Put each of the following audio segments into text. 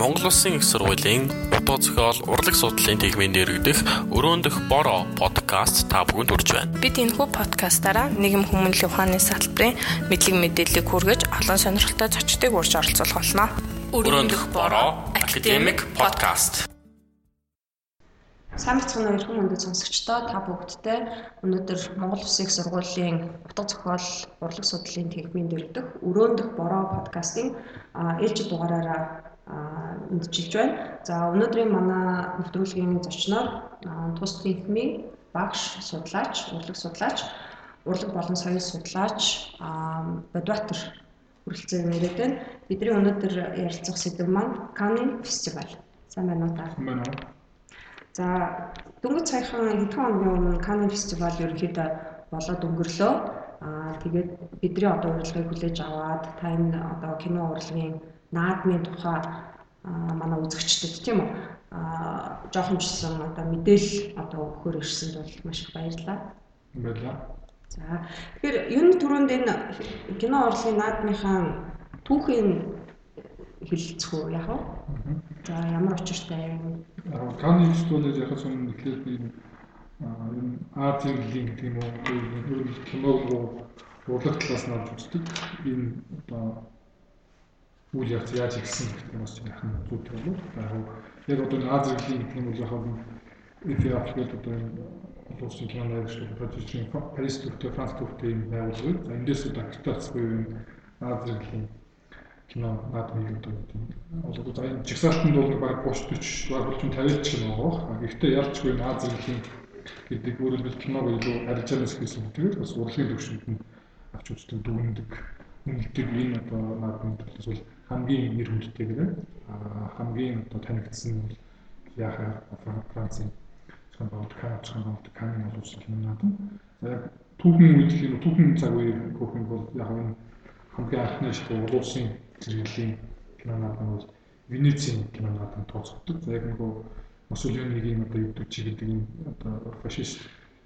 Монгол Улсын их сургуулийн утга зохиол урлаг судлалын тэгмийн дэргэдэх өрөөндөх бороо подкаст та бүхэнд хүрч байна. Бид энэхүү подкастаараа нийгэм хүмүүнлэгийн ухааны салбарын мэдлэг мэдээллийг хүргэж олон сонирхолтой зочдыг урьж оролцуулах болно. Өрөөндөх бороо академик подкаст. Сайн бацхан өрхөн мөндөд сонсогчдоо та бүгдтэй өнөөдөр Монгол Улсын их сургуулийн утга зохиол урлаг судлалын тэгмийн дэргэдэх өрөөндөх бороо подкастын ээлжид дугаараараа мэдчилж байна. За өнөөдрийн манай нэвтрүүлгийн зочноор тус техникийн багш, судлаач, урлаг судлаач, урлаг болон соёл судлаач Бодбатар хүрэлцэн ирээд байна. Бидний өнөөдөр ярилцах сэдэв маань Канин фестивал. Сайн байна уу та? Байна уу. За дөнгөж саяхан хэдхэн хоногийн өмнө Канин фестивал ерөнхийдөө болоод өнгөрлөө. Аа тэгээд бидний одоо урилгыг хүлээж аваад та энэ одоо кино урлагийн наадмын тухай манай үзэгчдэд тийм үү жоохомжсон одоо мэдээлэл одоо өгөхөр ирсэнд бол маш их баярлалаа. Баярлалаа. За тэгэхээр ер нь түрүүнд энэ кино урлагийн наадмынхаа түүхийн хэлэлцэх үү яг уу? За ямар учиртай юм? Каны студиуд яг сонь эхлээд би энэ Азийн жилийн гэдэг юм уу? Киног урлаг талаас нь авч үздэг. Энэ одоо үйл явц яаж ихсэн гэдэг нь бас яхан зүйтэй болов. Яг одоо Аз зэргийн гэх юм бол яг эфир аппликейт одоо олон улсын кино найрагч продюсерийн Парис төвтэй Франц төвтэй юм байгууллагыг за эндээс одоо аккредитац буюу Аз зэргийн кино наадмыг одоо одоо за энэ жигсаалтанд бол баг 30 40 баг 50 ч юм аа. Гэхдээ ялчгүй Аз зэргийн гэдэг өөрөлдөл киног илүү арилжаанаас хийсэн гэдэг бас урлагийн төвшөнд нь авч үздэг дүгндэг үнэлдэг энэ одоо наадмын төлөөс бол хамгийн нэр хүндтэйгээр хамгийн одоо танигдсан бол яхаа Францын Скандинав Канад Канадын олон улсын кинонууд. За яг түүхэн юм түүхэн цаг үеийг хөөх юм бол яг энэ хамгийн анхны шиг улсын зэрэглэлийн кинонууд бол Венецийн кинонууд тооцогддог. За яг нөгөө Мусолинигийн одоо юудаг чи гэдэг энэ одоо фашист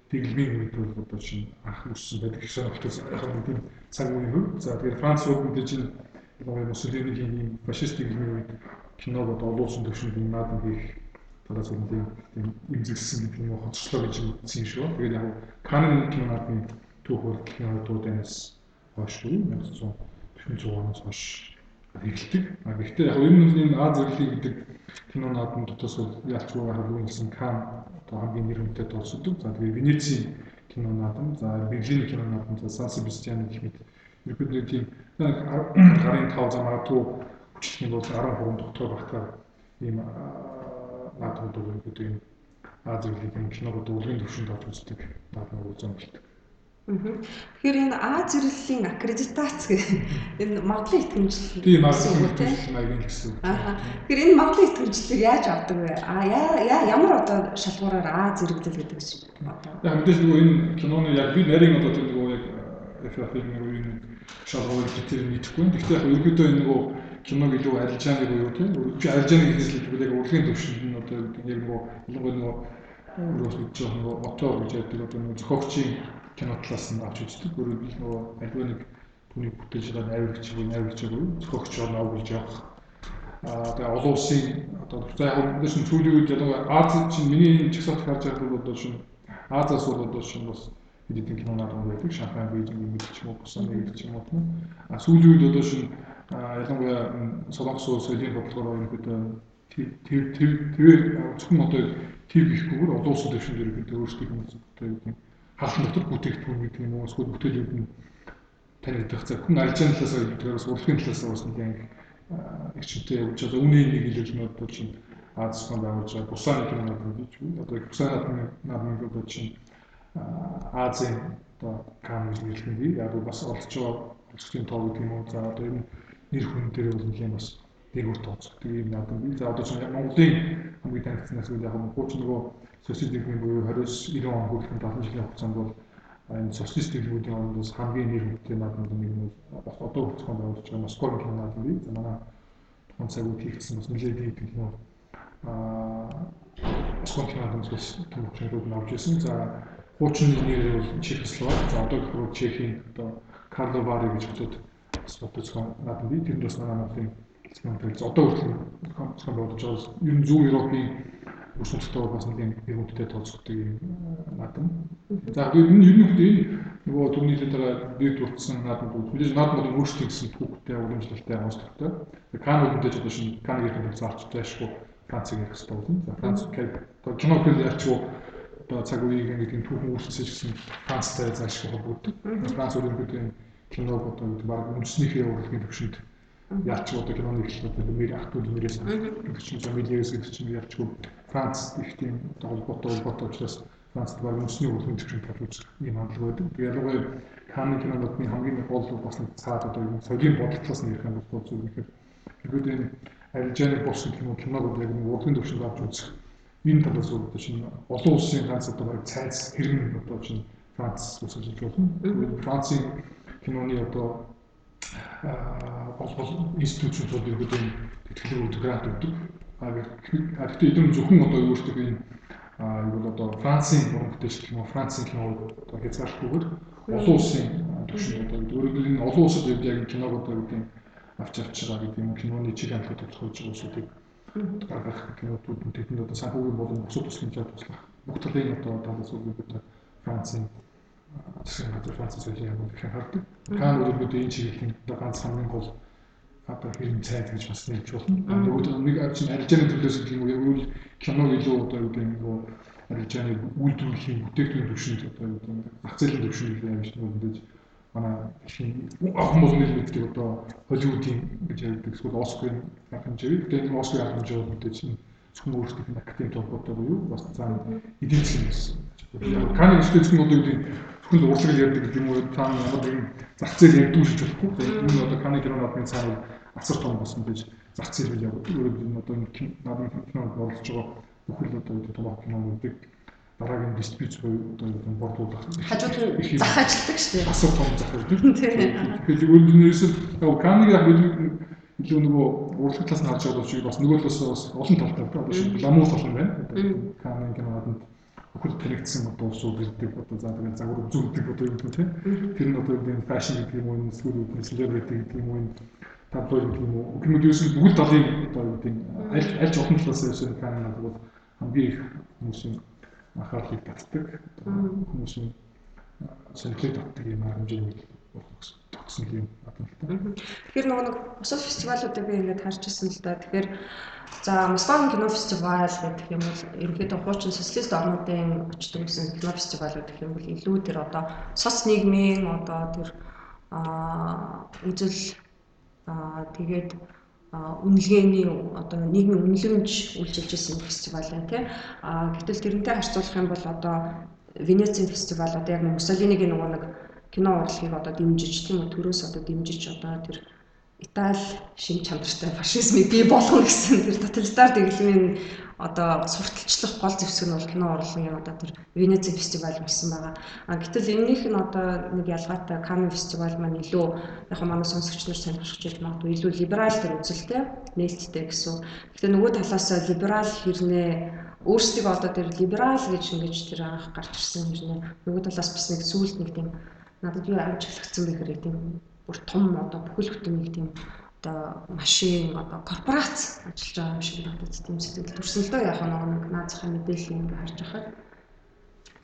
дэглэмийн үед бол одоо чинь анх үссэн байдаг гэсэн сонирхолтой яг нэг цаг үеийн хөв. За тэгэхээр Франц руу мэдээж энэ нөгөө Муссолинигийн ийм фашист дэглэмийн үед киног одоо олон улсын төвшөнд наадам хийх дараа зөвхөн тийм имзэгсэн гэдэг уу хоцроглоо гэж үзсэн шүү. Тэгээд яг Канн кинонаадмын түүх бол кинодуудаас хойш уу 1946 оноос хойш эхэлдэг. А гэхдээ яг энэ нь энэ Аз зэрлэг гэдэг кино наадам дотоос бол ялчгүй яг үнэлсэн Кан одоо хамгийн нэр хүнтэй тооцогддог. За тэгээд Венецийн кино наадам, за Берлиний кино наадам, за Сан Себастьян гэх мэт ерөнхийдөө тийм гарын 5 за магадгүй хүчлэх бол 13 доктор багтаар ийм наадмууд ерөнхийдөө ийм Аз зэрлэгийн киногод өвлгийн төвшөнд орж үздэг наадмууд үзэн болдог. Тэгэхээр энэ А зэрлэлийн аккредитац энэ магадлал итгэмжлэл тийм магадлал маягийн гэсэн үг. Тэгэхээр энэ магадлал итгэмжлэлийг яаж авдаг вэ? А яа ямар одоо шалгуураар А зэрэглэл гэдэг юм одоо. Яг мэдээж нөгөө энэ киноны яг би нарийн одоо тийм нөгөө яг FF-ийн нөгөө энэ шалгуурыг критерий мэдэхгүй. Гэхдээ яг ерөөдөө энэ нөгөө киног илүү арилжааны буюу тийм чи арилжааны гэхээс л яг урлагийн төвшөнд нь одоо яг нөгөө ялангуяа нөгөө өөрөөс нэг жоох нөгөө ото гэж яддаг одоо нөгөө зохиогчийн кино талаас нь авч үздэг. Өөрөөр хэлбэл нөгөө альва нэг түүний бүтээж байгаа найрагч буюу найрагч буюу зохиогч орно өгүүлж явах. Аа тэгээ олон улсын одоо за яг энэ шин сүүлийн үед ялангуяа Аз чинь миний чагсаалт харж байгаа бол одоо шин Азаас бол одоо шин бас хэдийн кинонууд байдаг. Шанхай, Бээжин гэдэг ч юм уу, Бусан гэдэг ч юм уу. А сүүлийн үед одоо шин ялангуяа Солонгос улс элийн бодлогоор ерөнхийдөө тэр тэр тэр зөвхөн одоо тэр гэхгүйгээр олон улсын төвшөнд ерөнхийдөө өөрсдийн одоо хаалт дотор бүтээгдэхүүн гэдэг юм уу эсвэл бүтээлүүд нь танигдах цаг хүн аржийн талаас гэдгээр бас урлагийн талаас бас нэг эрчимтэй явж байгаа. Үүний нэг илэрхийлэлт бол чинь Аз хон байгуулж байгаа Бусаны кинонууд гэж одоо Бусаны наадмын одоо чинь Азийн одоо кам гэж нэрлэдэг. Яг бас олж байгаа олцгийн тоо гэдэг юм уу. За одоо энэ нэр хүн дээр бол нэг юм бас дээгүүр тооцдог юм наадам. За одоо чинь Монголын хамгийн танигдсанаас үл яг нь хууч нөгөө социализмын буюу 20-90 он хүртэл 70 жилийн хугацаанд бол энэ социалист дэлгүүдийн орондоос хамгийн нэр хүндтэй наадмууд нэг нь одоо хүртэл байгуулж байгаа Москвагийн наадам бий. За манай тухайн цаг үед хийгдсэн бас нэлээд хийдэг кино аа Москвагийн наадамс бас том хүчнүүд нь авч ирсэн. За хуучин нэрээр бол Чехословак. За одоо гэх Чехийн одоо Карловари гэж хотод бас байгаа наадам бий. Тэнд бас манай намын Тэгэл одоо хүртэл комцон бодож байгаа ер нь зүүн Европын бүс нутагтайгаа бас нэг иргүүдтэй тооцогддог юм наадам. За ер нь ер нь энэ нөгөө түрний хэлдэг бид турцсан наадмууд мэдээж наадмууд өөрсдийн гэсэн түүхтэй уламжлалтай онцлогтой. Канад мэдээж одоо шинэ Канагийн хэлбэр зарчтай ашгүй Францыг ярих хэрэгтэй болно. За Франц одоо кино хэл ярьчгүй одоо цаг үеийг ингээд түүхэн үүсгэж гэсэн Францтай заашгүй холбогддог. Франц өөрөөр киног одоо баг үндэснийхээ урлагийн төвшөнд Яач одоо киноны эхлэлүүд нэр ах トゥ нэрээс гэдэг чинь Жамилиэс гэдэг чинь ялчгүй. Франц их тийм холбоотой холбоотой учраас Францд баг үндэсний урлагийн төвшөнд тавьж ийм хандлага байдаг. Тэгээ ялангуяа Канны кинонуудын хамгийн гол бас нэг цаад одоо юм соёлын бодлоос нь ярих юм бол зүйл ихээр тэгэхэд энэ арилжааны болсон кино киног яг нэг урлагийн төвшөнд авч үзэх энэ талаас одоо чинь олон улсын ганц одоо баг цайз хэрэг одоо чинь Франц усаж болно. Францын киноны одоо бол институтууд ерөөдөө тэтгэлэг грант өгдөг. А гэхдээ эдгээр зөвхөн одоо юу гэдэг энэ а юу бол одоо Францын уран бүтээлч кино, Францын кино одоо хязгаарлахгүйгээр олон улсын түвшинд одоо өөрөөр нь олон улсад яг киног одоо гэдэг авч авч байгаа гэдэг юм киноны чиг хандлагыг тодорхойлж байгаа улсуудыг гаргах кинотууд нь тэдэнд одоо санхүүгийн болон бусад туслах хэмжээ туслах бүх талын одоо талаас үгүй Францын засгийн газар Франц соёлын яамд их хардаг. Кан өөрөөр энэ чиглэлийн одоо ганц хамгийн гол одоо хэрэм цайд гэж бас нэрч болно. Нөгөө нэг чинь арилжааны төлөөс гэх юм уу киног илүү одоо юу гэдэг нь арилжааны үйлдвэрлэлийн бүтээгдэхүүн төвшөнд одоо юу гэдэг зах зээлийн төвшөнд илүү амжилт мэдээж манай хүмүүс мэддэг одоо Холливуудын гэж ярьдаг эсвэл Оскарын хэмжээ. Тэгээд энэ Оскарын хэмжээ мэдээж зөвхөн өөрсдийнх нь академик толгойтой буюу бас цаана эдийн засгийн гэсэн. Каны юу гэдэг зөвхөн урлаг ярьдаг гэдэг юм уу та ямар нэгэн зах зээл ярьдаг шиж болохгүй. Энэ одоо Каны кино надны цаана асар том болсон гэж зах зээл яваад өөрөөр хэлбэл одоо надны кинонд оролцож байгаа бүхэл одоо том кинонуудыг дараагийн дистрибьюц буюу одоо юу борлуулах хажууд нь зах ажилтдаг шүү дээ. Асар том зах байдаг. Тэгэхээр Каныг яг илүү нөгөө урлаг талаас нь харж байгаа учраас бас нөгөө талаас бас олон талтай одоо шинэ ламуур тал нь байна. Канын кинонд бүхэл танигдсан одоо усууд ирдэг одоо за тэгээд загвар үзүүлдэг одоо юм тийм тэр нь одоо энэ фэшн гэдэг юм уу эсвэл үүдний селебрити гэдэг юм уу таблоид гэдэг юм уу гэмэд юусэн бүхэл талын одоо гэдэг аль аль олон талаас ирсэн канал бол хамгийн их хүмүүсийн анхаарлыг татдаг хүмүүсийн сонирхлыг татдаг юм хэмжээний тогтсон юм надад л та. Тэгэхээр нөгөө нэг бусад фестивалуудыг би ингээд харж ирсэн л да. Тэгэхээр За Москвагийн кино фестивал гэдэг юм бол ерөнхийдөө хуучин социалист орнуудын очдог гэсэн кино фестивалууд гэх юм бол илүү тэр одоо соц нийгмийн одоо тэр аа үзэл аа тэгээд үнэлгээний одоо нийгмийн үнэлэмж үйлчилж ирсэн фестивал байна тий. А гэтэл тэрнтэй харьцуулах юм бол одоо Венецийн фестивал одоо яг Муссолинигийн нөгөө нэг кино урлагийг одоо дэмжиж тийм үү төрөөс одоо дэмжиж одоо тэр Итали шин чанартай фашизмыг бий болгоно гэсэн тэр тоталитар дэглэмийн одоо сурталчлах гол зэвсэг нь бол кино урлагийн одоо тэр Венеци фестиваль болсон байгаа. А гэтэл энэнийх нь одоо нэг ялгаатай Канн фестиваль маань илүү яг манай сонсогч нар сонирхож иж магадгүй илүү либерал төр үзэлтэй нээлттэй гэсэн. Гэхдээ нөгөө талаас либерал хэрнээ өөрсдөө одоо тэр либерал гэж ингэж тэр анх гарч ирсэн хэрнээ нөгөө талаас бас нэг сүулт нэг тийм надад юу амжилтгдсан бэ гэхээр тийм бүр том одоо бүхэл бүтэн нэг тийм одоо машин одоо корпорац ажиллаж байгаа юм шиг надад тийм сэтгэл төрсөн л доо. Яг нэг наазахын мэдээлэл юм харж байхад.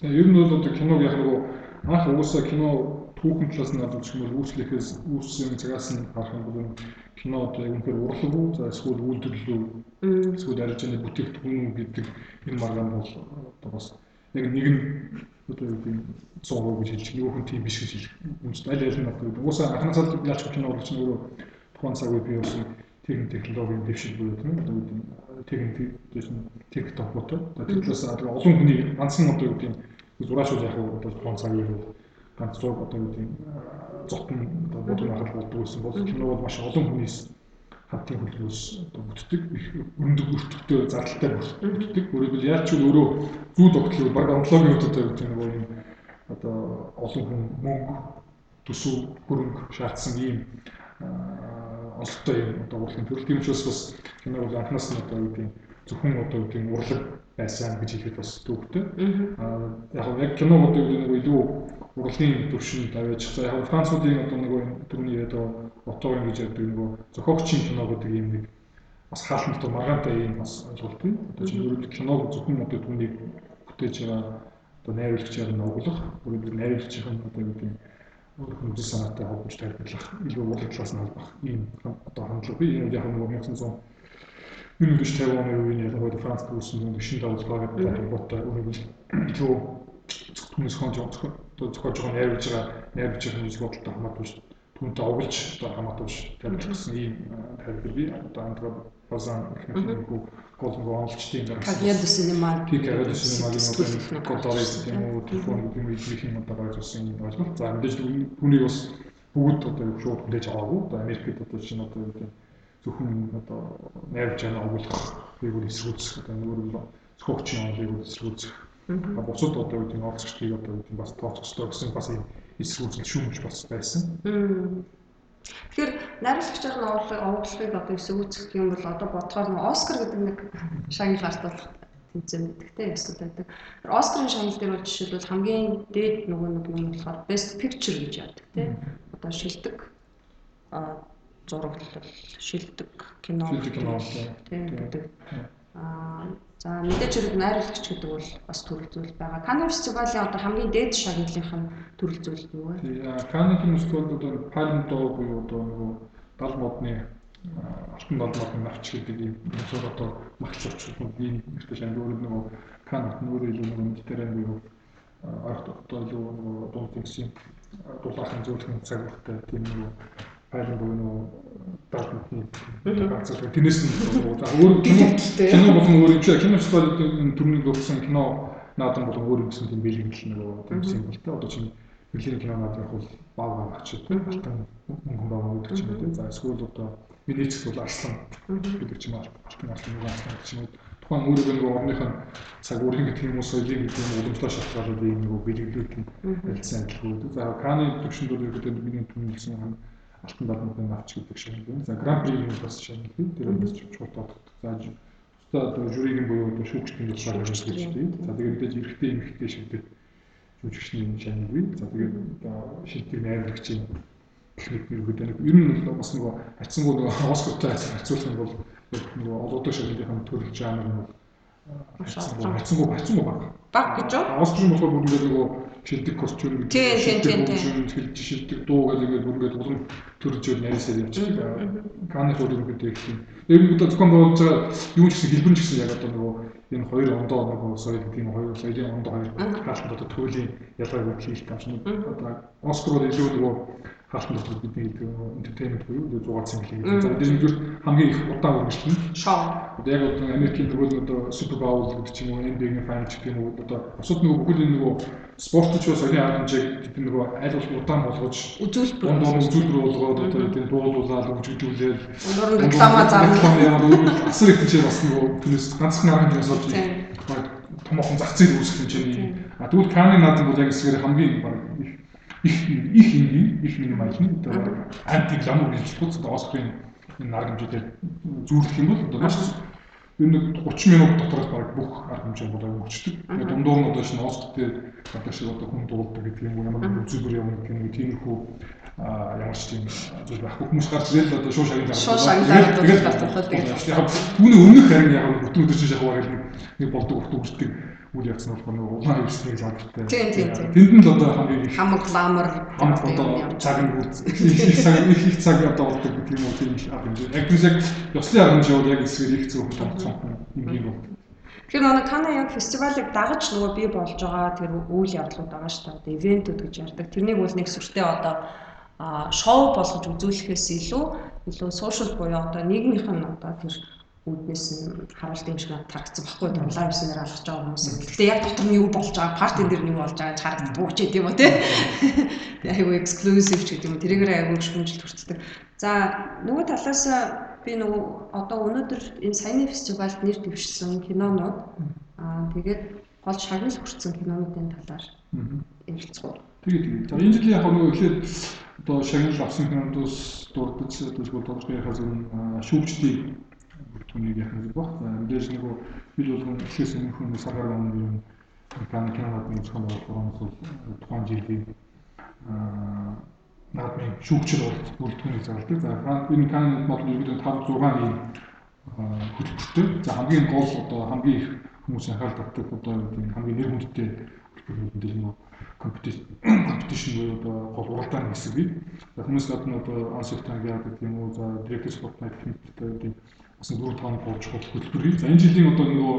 Ер нь бол одоо киног яг нэг анх угаасаа кино түүхэн талаас нь юм бол үүслэхээс үүссэн цагаас нь харах юм бол кино одоо яг үнэхээр урлаг уу за эсвэл үйлдвэрлэл үү эсвэл арилжааны бүтээгдэхүүн үү гэдэг энэ маргаан бол одоо бас яг нэг нь одоо юу гэдэг 100% гэж хэлж хүн тийм биш гэж хэлж юмст аль аль нь одоо уусаа анхны цаад яаж урлагч нь өөрөө тухайн цаг үе бий болсон техник технологийн дэвшил буюу тийм одоо техник дэвшил тех толгойтой тэр талаас олон хүний ганцхан одоо юу гэдэг зураачуул яг одоо тухайн цаг үе ганц зураг одоо юу гэдэг зотон одоо бодон ахал болдог гэсэн бол кино бол маш олон хүнээс хамтын хөлөөс одоо бүтдэг их өрнөдөг өртөгтэй зардалтай бүтдэг. Өөрөөр яаж ч өөрөө зүү тогтлог баг онцлогийн үед одоо гэдэг нэг юм одоо олон хүн мөнгө төсөв хөрөнгө шаардсан ийм ололттой юм одоо урлагийн төрөл тийм учраас бас кино бол анхнаас нь одоо юу гэдэг зөвхөн одоо юу гэдэг урлаг байсан гэж хэлэхэд бас төвтэй. Аа яг кино одоо юу нэг илүү урлагийн төвшин тавьж за яг Француудын одоо нэг түрүүний яриад байгаа мотор ингэж яддаг нөгөө зохиогчийн кино гэдэг юм нэг бас хаалттай маргаантай юм бас ойлголт тийм. Одоо чинь ерөнхийдөө киног зөвхөн одоо түүнийг бүтээж байгаа одоо найруулагчаар нь оглох, өөрөөр найруулагчийн одоо гэдэг юм хөндлөл санаатай холбож тайлбарлах, илүү уулын талаас нь холбох ийм одоо хандлага би яг нэг 1900 1950 оны үеийн ялангуяа Франц төрсэн нэг шин давуулгаа гэдэг холбоотой өөрөөр илүү түүнээс хонж зохиож байгаа найруулж байгаа найруулж байгаа music бодолтой хамаагүй түүнтэй оглож одоо хамаатуулж тавьчихсан ийм тайлбар би одоо андгаа базан нэг голон гоолчдын гарсан. Кагиад синема. Кагиад синемагийн конторыг тийм үү телефон юм их юм одоо байжсэн юм байна. За мэдээж түүнийг бас бүгд одоо шууд хүлээж аваагүй. Одоо Америкт одоо чинь одоо юу гэдэг зөвхөн одоо найрч яна оглох би бүр эсрүүцэх одоо нөгөө зохиогчийн онлыг эсрүүцэх А бусад одоо юу гэдэг офсчдыг одоо юу гэдэг бас тооцохгүй гэсэн бас эсрүүцэл шүүмж бас байсан. Тэгэхээр найруулагчаар нь оруулах оруулахыг одоо эсрүүцэх юм бол одоо бодохоор нь Оскар гэдэг нэг шагнал гартуулах тэмцээн гэдэгтэй ясууд байдаг. Оскарын шагнал дээр бол жишээлбэл хамгийн дээд нөгөө нэг юм болохоор Best Picture гэж яадаг тийм. Одоо шилдэг зураглал шилдэг кино тийм гэдэг. Аа За мэдээж хэрэг найруулагч гэдэг бол бас төрөл зүйл байгаа. Канн фестивалийн одоо хамгийн дээд шагналынх нь төрөл зүйл юу вэ? Фестивалд одоо Palm d'Or буюу одоо нөгөө 70 модны алтан дол модны авч гэдэг юм зөв одоо магц очрол ийм нэртэй өөрөө нөгөө Канн нөгөө илүү нөгөө мэдтерэн буюу арт одоо илүү нөгөө дунд тэмцээн дулаахан зөвлөх цаг багтай тийм нөгөө Palm буюу нөгөө даатны ганцаар тэрнээс нь за өөр кино болон өөр юм шиг. Кино фестивалийн төрний өгсөн кино наадан болон өөр юмсэн тийм бэлгэдэл нөгөө тийм символтой одоо чинь Берлин кино наад яг бол баав авах ч тийм алтан мөнгөн баав гэдэг ч юм уу за эсвэл одоо Венецс бол арслан гэдэг ч юм уу алтан алтан мөнгөн арслан ч юм уу тухайн өөрөөр нөгөө орных нь цаг үрийн гэдэг юм уу соёлын гэдэг юм уламжлал шалтгаалаад ийм нөгөө бэлгэлүүд нь ялцсан адилхан. За Каны төвшөнд бол ерөөдөө миний түнэлсэн алтан далмын авч гэдэг шиг юм. За при юм бас юм. Тэр бас чухал тоо. За одоо жюригийн буюу одоо шүүгчдийн тусгаар гэж тийм. За тэгээд мэдээж эрэгтэй эмэгтэй шигдэг жүжигчний бий. За тэгээд одоо шилдэг найруулагчийн техник нэрүүд нэг ер нь бол бас нөгөө хацсангүй нөгөө Оскартай харьцуулах юм бол нөгөө олоотой шагналын төрөл жанр нь хацсангүй хацсангүй баг. Баг гэж? Оскар нь болохоор бүр нөгөө шилдэг костюм гэдэг. Тийм тийм тийм. Шилдэг шилдэг дуу гэдэг бүр ингээд улам төрж өөр нарийсаар явчихдаг. Каны хөл юм гэдэг юм. Ер нь одоо зөвхөн болж байгаа юу ч гэсэн хэлбэр ч гэсэн яг одоо нөгөө энэ хоёр ондоо нөгөө соёл тийм хоёр соёлын ондоо хоёр хаалтанд одоо төрлийн ялгааг хийх юм шиг. Одоо Оскар бол илүү нөгөө хаалтан дотор бидний entertainment буюу зугаар цэнгэлэг. За энэ нэгдүгээр хамгийн их удаан үргэлжлэн. Шоу. Одоо яг одоо Америкийн нөгөө одоо Super Bowl гэдэг ч юм уу NBA-ийн final гэх юм уу одоо бусад нөгөө бүхэл энэ нөгөө спортч бас соёлын арга хэмжээг тэд нөгөө аль болох удаан болгож үзүүлбэр үзүүлбэр болгоод одоо тийм дуулуулаад хөгжүүлээд өндөр реклама заавал асар их хэмжээ бас нөгөө түүнээс ганцхан арга хэмжээс олж томоохон зах зээл үүсгэх хэмжээний. А тэгвэл Каны наадам бол яг эсгээр хамгийн баг их их их энгийн их минимализм одоо анти гламур одоо Оскарын энэ арга хэмжээтэй зүүрлэх юм бол одоо маш энэ 30 минут дотроос баг бүх арга хэмжээ бол өнгөрчдөг. Тэгээд дундуур нь одоо шинэ Оскартэй одоо шиг одоо хүн дуулдаг гэдэг юм ямар нэгэн үзүүлбэр явуулдаг гэх юм тиймэрхүү а ямар ч тийм зүйл байхгүй хүмүүс гарч ирэл одоо шуу шагнал шуу шагналаар тэгээд татварлал тэгээд яг түүний өмнөх харин яг бүтэн өдөр чинь гэж нэг болдог урт үрдэг явц нь болохоор нэг улаан хөвсний лагертай. Тийм тийм тийм. Тэнд нь л одоо хамгийн их хамаг ламар хамаг одоо цаг нь үз их цаг их их цаг одоо болдог гэх юм уу тийм их арга хэмжээ. Яг тийм яг ёслын арга хэмжээ бол яг эсгээр их зөв томцсон юм бол. Тэгэхээр нөгөө Кана яг фестивалыг дагаж нөгөө бий болж байгаа тэр үйл явдлууд байгаа шүү дээ. Одоо ивентүүд гэж ярьдаг. Тэрнийг бол нэг сүртэй одоо шоу болгож үзүүлэхээс илүү илүү сошиал буюу одоо нийгмийнх нь одоо тэр үүднээс нь харуулт юм шиг тарагдсан баггүй лайв сенер алгаж байгаа хүмүүс юм. Гэхдээ яг дотор нь юу болж байгаа, партийн дээр нь юу болж байгааг харагддаг ч гэдэм үү те. Айгу эксклюзив ч гэдэм үү. Тэрээр айгу шүмжил төрцдөг. За нөгөө талаас би нөгөө одоо өнөөдөр энэ саяны фестивальд нэр дэвшсэн кинонууд аа тэгээд гол шагнал хүртсэн кинонуудын талаар ярилцгоо. Тэгээд за энэ жилийн яг нөгөө эхлээд одоо шагнал авсан кинонуудаас дурдж дурдж дурдж хазар шүүгчдийн түүнийг яах нь баг. Мэдээж нөгөө бил болгон эхлээс өмнөх нь сагаар өмнө юм Канадын кинонууд нэг зохион байгуулалт бол тухайн жилийн наадмын шүүгчд бүрдгүүнийг зарладаг. За энэ канонд бол ерөнхийдөө 5 6 ийм хөтөлбөртэй. За хамгийн гол одоо хамгийн их хүмүүс анхаарал татдаг одоо энэ хамгийн нэр хүндтэй хөтөлбөрүүд нь нэг компетишн буюу одоо гол уралдааны хэсэг бий. За хүмүүс гадна одоо ансектан гэдэг юм уу за директор спортнайт гэдэг бас дөрөв тооны болж хөтөлбөр бий. За энэ жилийн одоо нөгөө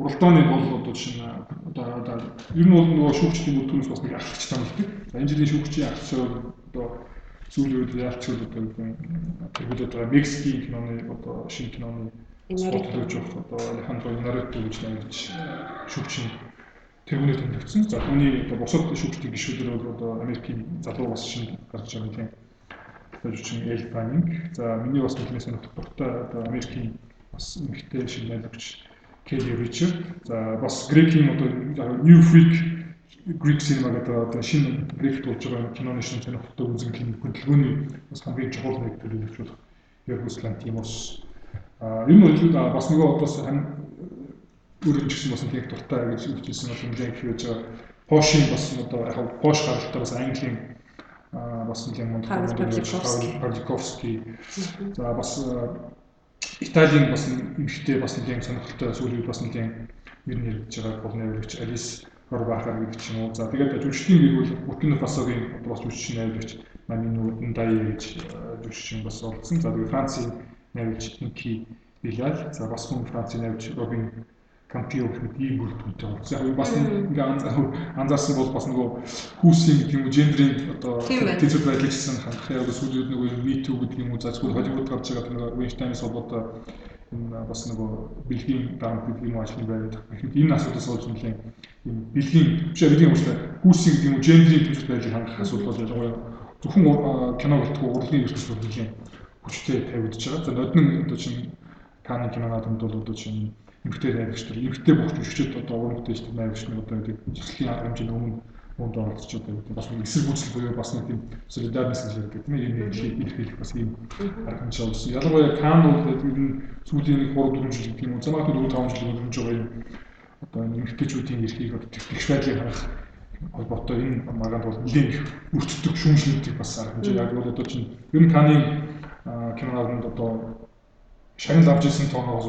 уралдааны бол одоо жишээ нь одоо одоо ер нь бол нөгөө шүүгчдийн бүртгэнээс бас нэг ахлагч томлдог. За энэ жилийн шүүгчийн ахлагч одоо сүүлийн үед яалч одоо тэгвэл одоо Мексикийн киноны одоо шинэ киноны спортлогч одоо Алехандро Инарето гэж нэрж шүүгчийн тэргүүнээр тэмдэгдсэн. За түүний одоо бусад шүүгчдийн гишүүдэр бол одоо Америкийн залуу бас шинэ гарч байгаа юм. Одоо нь Эл Фанинг. За миний бас нэгнээс нөхдөөртэй одоо Америкийн бас эмэгтэй шинэ найруулагч Kelly Richard. За бас Грекийн одоо New Freak Greek cinema гэдэг одоо шинэ Грек болж байгаа киноны шинэ сонирхолтой үзэгдлийн хөдөлгөөний бас хамгийн чухал нэг төрөлж болох Yorgos Lanthimos. А энэ нь бас нөгөө одоос өөрөө ч гэсэн бас нэг дуртай гэж хэлсэн бол нэлээд их байж байгаа. Porsche бас одоо яг Porsche гаралтай бас Английн бас нэлээд мундаг Павликовский. За бас Италийн бас эмэгтэй бас нэгэн сонирхолтой сүүлийн бас нэгэн ер нь яригдж байгаа бол найруулагч Алис Хорбахар гэдэг ч юм уу. За тэгээд жүжигчдийн гэр бүл Буркина Фасогийн бас жүжигч найруулагч Наминууд Ндай гэж жүжигчин бас олдсон. За тэгээд Францын найруулагч Ники Билал. За бас хүн Францын найруулагч Робин компьютер гэхэд ийм бүрдүүлэлттэй болсон. Яг бас ингээ анзаарсан бол бас нөгөө хүүсийн гэдэг юм уу гендрийн одоо тэзүүд байдлыг гэсэн хангах яг сүүлүүд нөгөө Too гэдэг юм уу за зөвхөн Холливуд гарч байгаа нөгөө Weinstein-ийн холбоотой энэ бас нөгөө бэлгийн дарамт гэдэг юм уу ажлын байраад ихэд энэ асуудлаас болж нэлээ юм бэлгийн биш бэлгийн үстэй хүүсийн гэдэг юм уу гендрийн тэзүүд байдлыг хангах асуудал бол ялангуяа зөвхөн кино гэлтгүй урлагийн ертөнцийн нэлээ хүчтэй тавигдж байгаа. За нодны одоо чинь Каны кинонууд бол одоо чинь эмгтэй найрагч нар эмгтэй бүх жүжигчд одоо уран бүтээлчд найрагч нар одоо гэдэг жишлийн арга хэмжээний өмнө муунд оролцож одоо гэдэг бас эсрэг гүйцэл буюу бас нэг тийм солидарность гэж ярьдаг. Тийм юм хэлэх бас ийм арга хэмжээ болсон. Ялангуяа Кан бол ер нь сүүлийн нэг 3 4 жил уу? Замаатай 4 5 жил өнгөрч байгаа юм одоо эмгтэйчүүдийн эрхийг одоо тэгш байдлыг харах холбоотой энэ маганд бол нэлээд их өртдөг шүүмжлэлтийг бас арга хэмжээ яг бол одоо чинь ер нь Каны кинонууд одоо шагнал авч ирсэн тооноос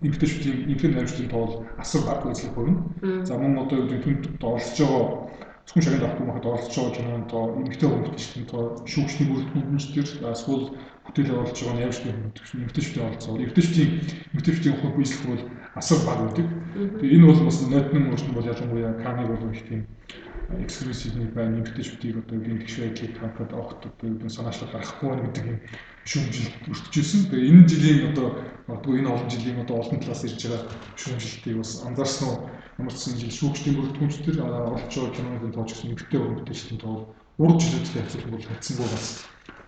бол эмгтээчүүдийн эмгтээ найруулагчдын тоол асар бага үзлэх хүрнэ. За мөн одоо юу гэдэг түнд оролцож байгаа зөвхөн шагнал авах юмхад оролцож байгаа кинонд эмгтээ хүмүүстийн тоо шүүгчний бүрэлдэхүүнчдэр эсвэл бүтээл оруулж байгаа найруулагчдын хүмүүстийн эмгтээчүүдийн оролцоо. Эмгтээчүүдийн эмгтээчүүдийн хувь бизнес бол асар бага үүдэг. Тэгээ энэ бол бас нотны өөрчлөлт бол ялангуяа Каны бол их тийм эксклюзив нэг байна эмгтээчүүдийг одоо ийм гişвэ байдлыг хамтад огт одоо санаачлал гарахгүй гэдэг юм шүүмжилт өртөжсэн. Тэгээ энэ жилийн одоо магадгүй энэ олон жилийн одоо олон талаас ирж байгаа шүүмжилтийг бас анзаарсан уу? Ямар ч жил шүүгчдийн бүрэлдэхүүнчдэр оролцож байгаа киноны тооч гэсэн эмгтэй өргөдөлтийн тоо урд жилүүдтэй хацсан бол хацсангүй бас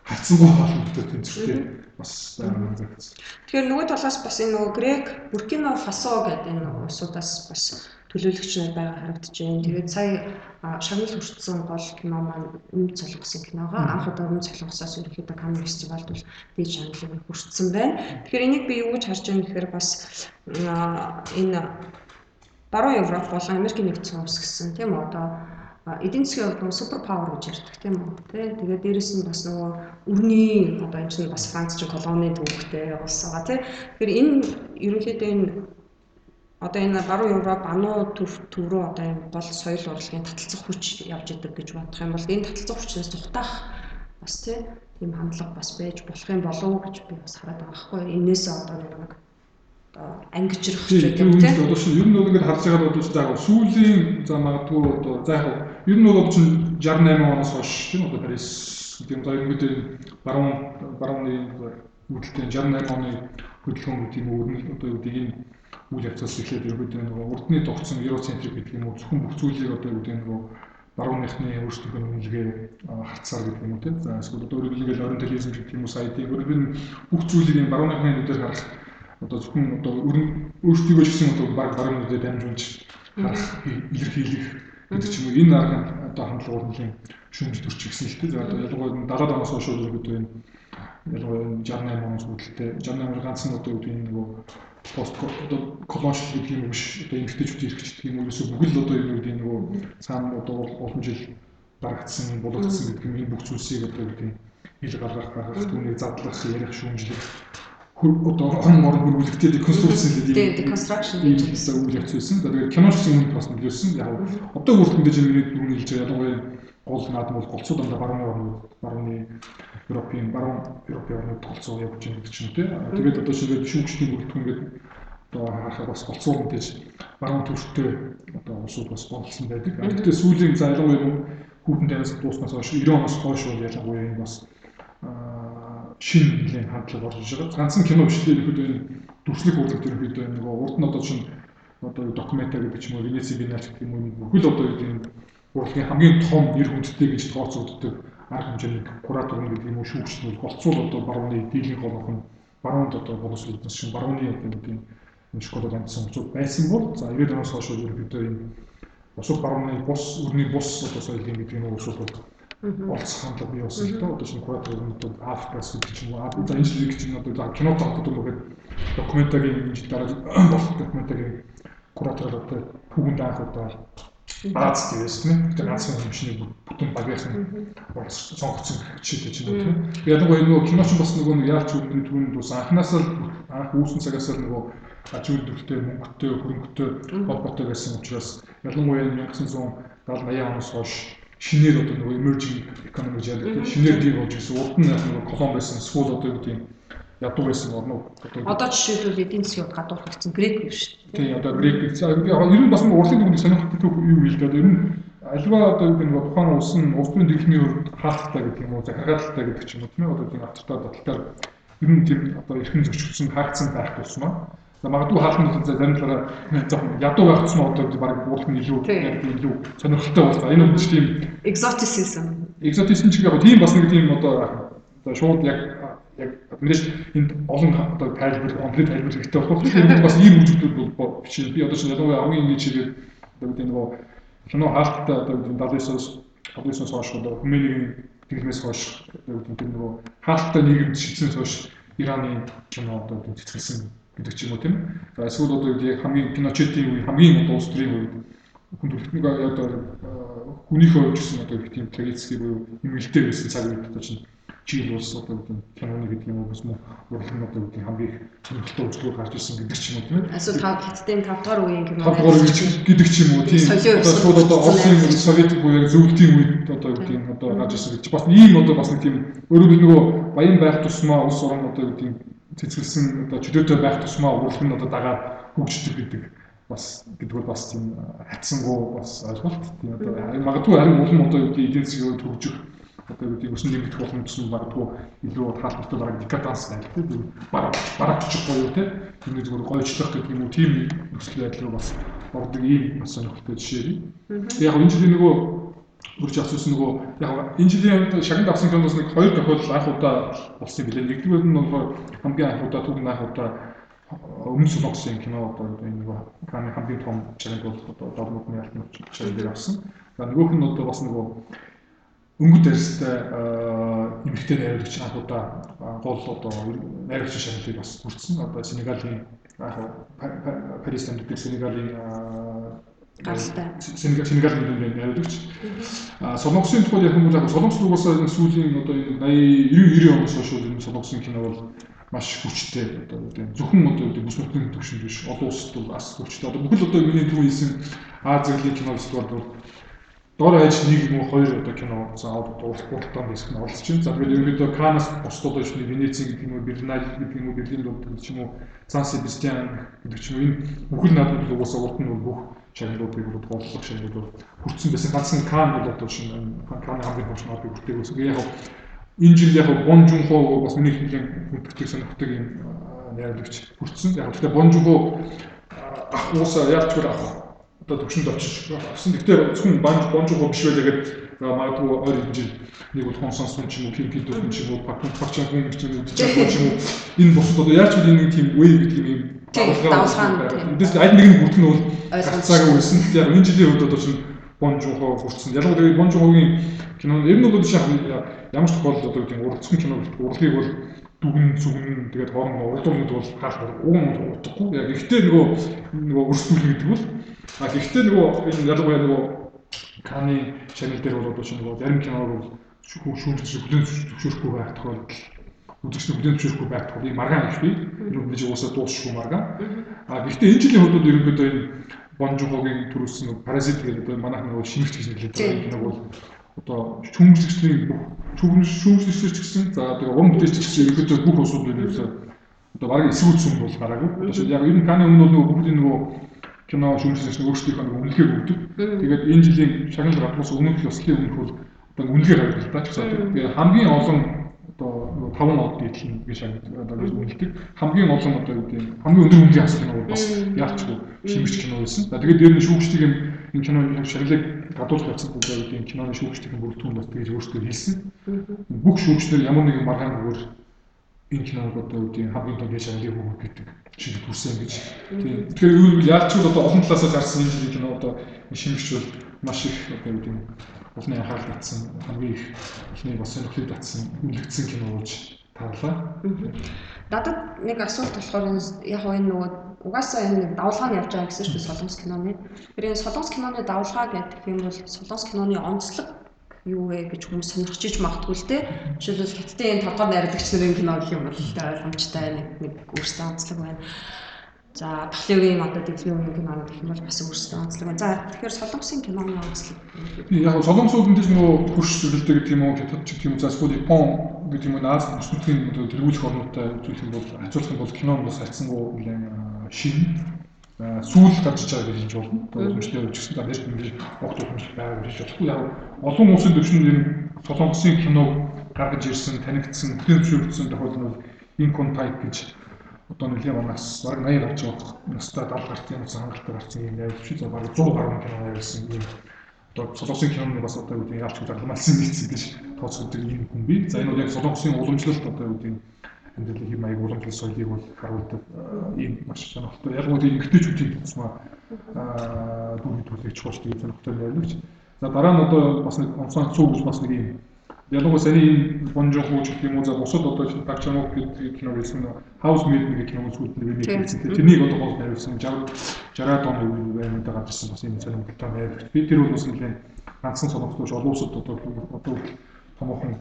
хацсангүй хаалт тэнцвэртэй бас анзаарсан. Тэгэхээр нөгөө талаас бас энэ нөгөө Грек, Буркина Фасо гэдэг энэ улсуудаас бас төлөөлөгч нар байгаа харагдаж байна. Тэгээд сая шагнал хүртсэн гол кино маань өмнө цолгосон киногоо анх удаа өмнө цолгосоос ерөөхдөө Канн фестивальд бол дээд шагналыг хүртсэн байна. Тэгэхээр энийг би юу гэж харж байгаа юм гэхээр бас энэ баруун Европ болон Америкийн нэгдсэн улс гэсэн тийм одоо эдийн засгийн хувьд супер павер гэж ярьдаг тийм үү? Тий тэгээд дээрэс нь бас нөгөө өрний одоо энэ чинь бас Франц ч колоны төвхтэй улс байгаа тий тэгэхээр энэ ерөнхийдөө энэ одоо энэ баруун Европ ануу төв төв рүү одоо энэ гол соёл урлагийн таталцах хүч явж идэг гэж бодох юм бол энэ таталцах хүчнээс тухтаах бас тийм хандлага бас байж болох юм болов уу гэж би бас хараад байгаа байхгүй энээсээ одоо нэг нэг одоо ангижрах ч гэдэг тийм одоо чинь ер нь бол ингээд харж байгаа бол за яг сүүлийн за магадгүй одоо за яг ер нь бол чинь 68 оноос хойш тийм одоо Парис гэдэг нь ингээд баруун барууны үүдэлтэй 68 оны хөдөлгөөн гэдэг юм уу одоо юу гэдэг энэ үйл явцаас эхлээд ерөөдөө нөгөө урдны тогтсон евроцентрик гэдэг юм уу зөвхөн бүх зүйлийг одоо юу гэдэг нөгөө барууныхны өөрсдийнхөө үнэлгээ хатсаар гэдэг юм уу тийм. За эсвэл өөрөөр хэлбэл ориентализм гэдэг юм уу сая тийм өөрөөр нь бүх зүйлийг барууныхны нүдээр харах одоо зөвхөн одоо өөрсдийгөө ч гэсэн одоо баг баруун нүдээр дамжуулж харах илэрхийлэх гэдэг ч юм уу энэ арга одоо хандлагууд нэлийн шүүмжлэлт өрчих гэсэн л тийм. За одоо ялангуяа 70 оноос хойш ерөөдөө энэ ялангуяа 68 оноос үүдэлтэй 68 ганцхан одоо юу гэдэг нөгөө пост колониал гэдэг юм биш одоо эмгтээчүүд ирэх гэдэг юм уу ерөөсөө бүгд л одоо юу гэдэг нөгөө цаана одоо олон жил дарагдсан, булгацсан гэдэг нь энэ бүх зүйлсийг одоо гэдэг хил гаргах, гаргах, түүнийг задлах, ярих, шүүмжлэх одоо хон морон хөрвүүлэгтэй деконструкцэн гэдэг deconstruction гэж хэлсэн үйл явцсан. Тэгээд кино шиг юм бас нөлөөлсөн. Яг одоо хүртэндээ чинь миний дөрөв хэлж байгаа ялангуяа гол наадам бол голцоо дандаа барууны орнууд, барууны Европын, баруун Европын орнууд голцоо явж байгаа гэдэг ч юм тий. Тэгээд одоо шинэ шүүгчдийн бүрэлдэхүүн гэдэг одоо харахад бас голцоо мэдээж баруун төвштэй одоо улсууд бас болсон байдаг. Гэхдээ сүүлийн за ялангуяа хүүхэн танаас дууснаас хойш 90 оноос хойш ялангуяа энэ бас шинэ нэлийн хандлага орж иж байгаа. Ганцхан кино биш тийм ихэд энэ дүрслэг урлаг төр ихэд нөгөө урд нь одоо чинь одоо документар гэдэг ч юм уу Венеци Биеннале гэх юм уу бүхэл одоо энэ урлагийн хамгийн том нэр хүндтэй гэж тооцогддог арга хэмжээний куратор гэдэг юм уу шүүгч нь болцвол одоо барууны дийлэн голох нь баруунд одоо боловсруулсан шин барууны одоо нэг юм школод амтсан хүмүүс байсан бол за 90 оноос хойш ерөнхийдөө энэ бусад барууны бус өрний бус одоо соёлын гэдэг нь уусууд олц хандлага бий болсон л доо одоо шинэ куратор одоо Африкас гэдэг ч юм уу. За энэ шиг чинь одоо кино тоглоод байгаа документагийн энэ дараа болох документагийн куратор одоо түүхэнд анх удаа Бааз гэсэн тийм ганцхан хэмжээний бүтэн багийнхан сонгогдсон жишээ гэж байна тийм. Ядаггүй нөгөө киноч бас нөгөө яарч үлдэн түүнд бас анханасаа анх үүсэн цагаас л нөгөө аж үйлдвэртэй мөнгөтэй хөрөнгөтэй холбоотой байсан учраас ялангуяа 1970 80 оноос хойш шинээр одоо нөгөө emerging economy гэж яадаг шинээр бий болж ирсэн. Урд нь нөгөө колон байсан эсвэл одоо юу гэдэг юм ядуу байсан орнууд одоо жишээлбэл эдийн засгийн хувьд гадуур хэрэгцсэн грек биш шүү дээ. Тийм одоо грек за ер нь бас урлагийн түүний сонирхолтой юу хэлдэг одоо ер нь альва одоо юу гэдэг тухайн улс нь улс төрийн дэлхийн хувьд хаалттай гэдэг юм уу захиргаалтай гэдэг ч юм уу тийм ээ одоо тийм автартаа баталтаар ер нь тийм одоо эрхэм зөрчигдсөн хаагдсан байх тусмаа За магадгүй хаалтны тул зарим талаараа жоохон ядуу байх нь одоо баг уулах нь илүү илүү сонирхолтой болсон. Энэ үгч тийм exoticism. Exoticism ч яг тийм бас нэг тийм одоо одоо шууд яг яг мэдээж энд олон одоо тайлбар, онлайн тайлбар хэрэгтэй болох. Тэгэхээр бас ийм үжилтүүд бол бичиж би одоо чинь ялангуяа хамгийн ингэж хэлээд одоо гэдэг нөгөө кино хаалттай одоо гэдэг 79-оос 79-оос хойш одоо Хүмэнийг тэглэмээс хойш одоо гэдэг нөгөө хаалттай нийгэмд шийдсэнээс хойш Ираны кино одоо цэцгэлсэн гэдэг ч юм уу тийм. За эсвэл одоо яг хамгийн киночетийн үе хамгийн одоо улс төрийн үед хүн төрөлхтнийг одоо хүнийхээ хувьд гэсэн одоо их тийм трагедик буюу нэмэлтээр байсан цаг үед одоо чинь жил улс одоо гэдэг киноны гэдэг юм уу бас мөн урлаг нь одоо гэдэг хамгийн их сонирхолтой үзлүүд гарч ирсэн гэдэг ч юм уу тийм ээ. Эсвэл тав хятадын 5 дугаар үеийн кино. 5 дугаар үе гэдэг ч юм уу тийм. Одоо шууд одоо Оросын Советик буюу зөвлөлийн үед одоо гэдэг одоо гарч ирсэн гэж бас ийм одоо бас нэг тийм өөрөөр нөгөө баян байх тусмаа улс орн одоо гэдэг цэцгэлсэн одоо чөлөөтэй байх тусмаа урлаг нь одоо дагаад хөгждөг гэдэг бас гэдэг бол бас тийм хатсангуу бас ойлголт тийм одоо магадгүй харин улам одоо юу гэдэг эдийн засгийн төгжих гэдэг өсөн нэмэгдэх боломж нь магадгүй илүү таалбартай бараг декаданс байна тийм бараг бараг бичих гоё тийм тийм зүгээр гойчлох гэдэг юм уу тийм нөхцөл байдал руу бас ордог ийм бас сонирхолтой жишээ. Яг энэ жилийн нөгөө үрж авсан нөгөө яг энэ жилийн шагнад авсан киноос нэг хоёр тохиолдол анх удаа болсон билээ. Нэгдүгээр нь бол хамгийн анх удаа түүний анх удаа өмнө солонгосын кино одоо энэ нөгөө каны хамгийн том чанар бол одоо дорнодны алтан чанар авсан. За нөгөөх нь одоо бас нөгөө өнгөт арьстай эмэгтэй найруулагч анх удаа гол одоо найруулагч шагналыг бас хүртсэн. Одоо Сенегалийн яг Парис амьдардаг Сенегалийн гаралтай. Сенегал Сенегалийн дүнгийн найруулагч. А Солонгосын тухайд яг хүмүүс яг Солонгос угаасаа энэ сүүлийн одоо энэ 80 90 90 оноос хойш энэ Солонгосын кино бол маш хүчтэй одоо зөвхөн одоо бүс нутгийн төвшөнд биш олон улсад бол бас хүчтэй. Одоо бүхэл одоо миний түрүү хэлсэн Азийн кино фестивал бол дор хаяж нэг юм хоёр одоо кино за уралдаан диск нь оролцож байна. За тэгээд ерөнхийдөө Канас бусдад нэг Венеци гэдэг юм уу, Берналь гэдэг юм уу, Берлин гэдэг ч юм уу, Сан Себастьян гэдэг ч юм энэ бүхэл наадмууд угаасаа урд нь бүх шагналуудыг бол бодлого шагналууд бол хүртсэн байсан. Ганцхан Кан бол одоо шинэ Каны хамгийн том шнапыг хүртээсэн. Яг энэ жил яг Бон Жунхо бас миний хэлийн хүндэтгдэг сонирхдаг юм найруулагч хүртсэн. Яг тэгэхээр Бон Жунхо ах уусаа яаж ч авах одоо төвшөнд очиж авсан. Гэхдээ зөвхөн банж бонжоо биш байлаа гэдэг магадгүй ойр хэмжээ нэг бол хон сонсон ч юм уу хин хин дөрвөн ч юм уу патент парчаа хүн юм уу ч юм уу энэ бусад одоо яаж ч нэг тийм үе гэдэг юм давлгаан эндээс аль нэг нь бүртгэн бол гацаагаа үлсэн. Яг энэ жилийн үед одоо чинь бонжоо хүрсэн. Ялангуяа тэгээд бонжоогийн кино ер нь бол шах ямар ч тохиолдолд одоо тийм урдсан кино урлагийг бол дүгэн зүгэн тэгээд хоорондоо урдуумд бол хаалт уун утгагүй. Яг ихтэй нөгөө нөгөө өрсөлдөл гэдэг бол А гэхдээ нөгөө энэ ялангуяа нөгөө Каны чанал дээр бол одоо чинь нөгөө зарим киног бол шүүмжлж бүлээн зөвшөөрөхгүй байх тохиолдол үзэгчд бүлээн зөвшөөрөхгүй байх тохиолдол маргаан их бий. Энэ бид уусаа дуусахгүй маргаан. А гэхдээ энэ жилийн хувьд ерөнхийдөө энэ Бонжухогийн төрүүлсэн паразит гэдэг одоо манайх нөгөө шимэгч гэж нэрлэдэг киног бол одоо шүүмжлэгчдийн бүх шүүмжлэгчдэр ч гэсэн за тэгээ уран бүтээлч ч гэсэн ерөнхийдөө бүх усууд ерөөсөө одоо баг эсвүүцсэн бол гараагүй. Яг энэ каны өмнө нөгөө бүгдийн нөгөө кино шүүмжлэгч өөрсдийнхөө нөгөө үнэлгээг өгдөг. Тэгээд энэ жилийн шагнал радгаас өмнөх ёслолын өмнөх бол одоо үнэлгээ гаргаж байна ч гэсэн. Тэгээд хамгийн олон одоо 5 од дийдэл нь гэж одоо үнэлдэг. Хамгийн олон одоо юу гэдэг хамгийн өндөр үнэлгээ кино бол бас яарчгүй шимэгч кино байсан. За тэгээд дээр нь шүүгчдийн энэ кино шагналыг гадуулах явцад бүгд юу гэдэг киноны шүүгчдийн бүрэлдэхүүн бас тэгж өөрсдөө хэлсэн. Бүх шүүгчдэр ямар нэгэн маргаангаар энэ гэдэг хамгийн том шагналыг өгөх гэдэг шиг төрсэн гэж. Тийм. Тэгэхээр юу гэвэл яаж ч одоо олон талаас гарсан энэ кино одоо шимэгч бол маш их одоо юу гэдэг улны анхаарал татсан хамгийн их улны бас сонирхлыг татсан үнэлэгдсэн кино болж тарлаа. Надад нэг асуулт болохоор яг энэ нөгөө угаасаа энэ давлгаа нь явж байгаа гэсэн чинь солонгос киноны. Тэр энэ солонгос киноны давлгаа гэдэг юм бол солонгос киноны онцлог юу вэ гэж хүмүүс сонирхож иж магтгүй л дээ. Жишээлбэл хятадын энэ толгой найрлагч нарын кино гэх юм бол ойлгомжтой нэг нэг өөрсдөө онцлог байна. За Бахлевийн одоо Дэвлэгийн кинонууд гэх юм бол бас өөрсдөө онцлог байна. За тэгэхээр солонгосын киноны онцлог. Яг солонгосууд энэ нөгөө хурш зүйлдэг гэдэг юм уу, хятад ч гэдэг юм уу, за эсвэл Япон гэдэг юм уу, Аз бүсгүйн тэргүүлэх орнуудтай үзүүлэх юм бол хацуулах юм бол кино бас хайцсангүй нэлээд шин сүүл гарч байгаа гэж хэлж болно. Үнэхээр үжигсэн та нэрт ингээд огт ухамсар байгаа гэж бодохгүй. Яг олон улсын төвшин энэ солонгосын киног гаргаж ирсэн, танигдсан, бүхэн зөвшөөрөгдсөн тохиолдол нь энэ контайп гэж одоо нэлээд манаас баг 80 гарч байгаа настай 70 гарсан юмсан хангалттай гарсан юм яа чи за баг 100 гаруй кино явуулсан юм. Одоо солонгосын киноны бас одоо юу гэдэг яалч зарламалсан нэгсэн гэж тооцогддог юм хүн би. За энэ бол яг солонгосын уламжлалт одоо гэдэг амьдралын хэм маяг уламжлал соёлыг бол харуулдаг ийм маш сонирхолтой. Яг нь эмгтээчүүдийн тусмаа дүүний төлөвч болж тийм сонирхолтой байлагч. За дараа нь одоо бас нэг онцгой цуу гэж бас нэг юм ялангуяа саяны энэ бонжохоо ч гэх юм уу за бусад одоо Пак Чанок гэдэг кино нөө House Made нэг кино үзүүлдэг нэг хэлсэн. Тэрнийг одоо гол найруулсан 60 60-аад оны үеийн байрнуудаа гарчсан бас энэ сонирхолтой байр. Би тэр бас нэлээд ганцхан солонгослооч олон улсад одоо одоо томоохон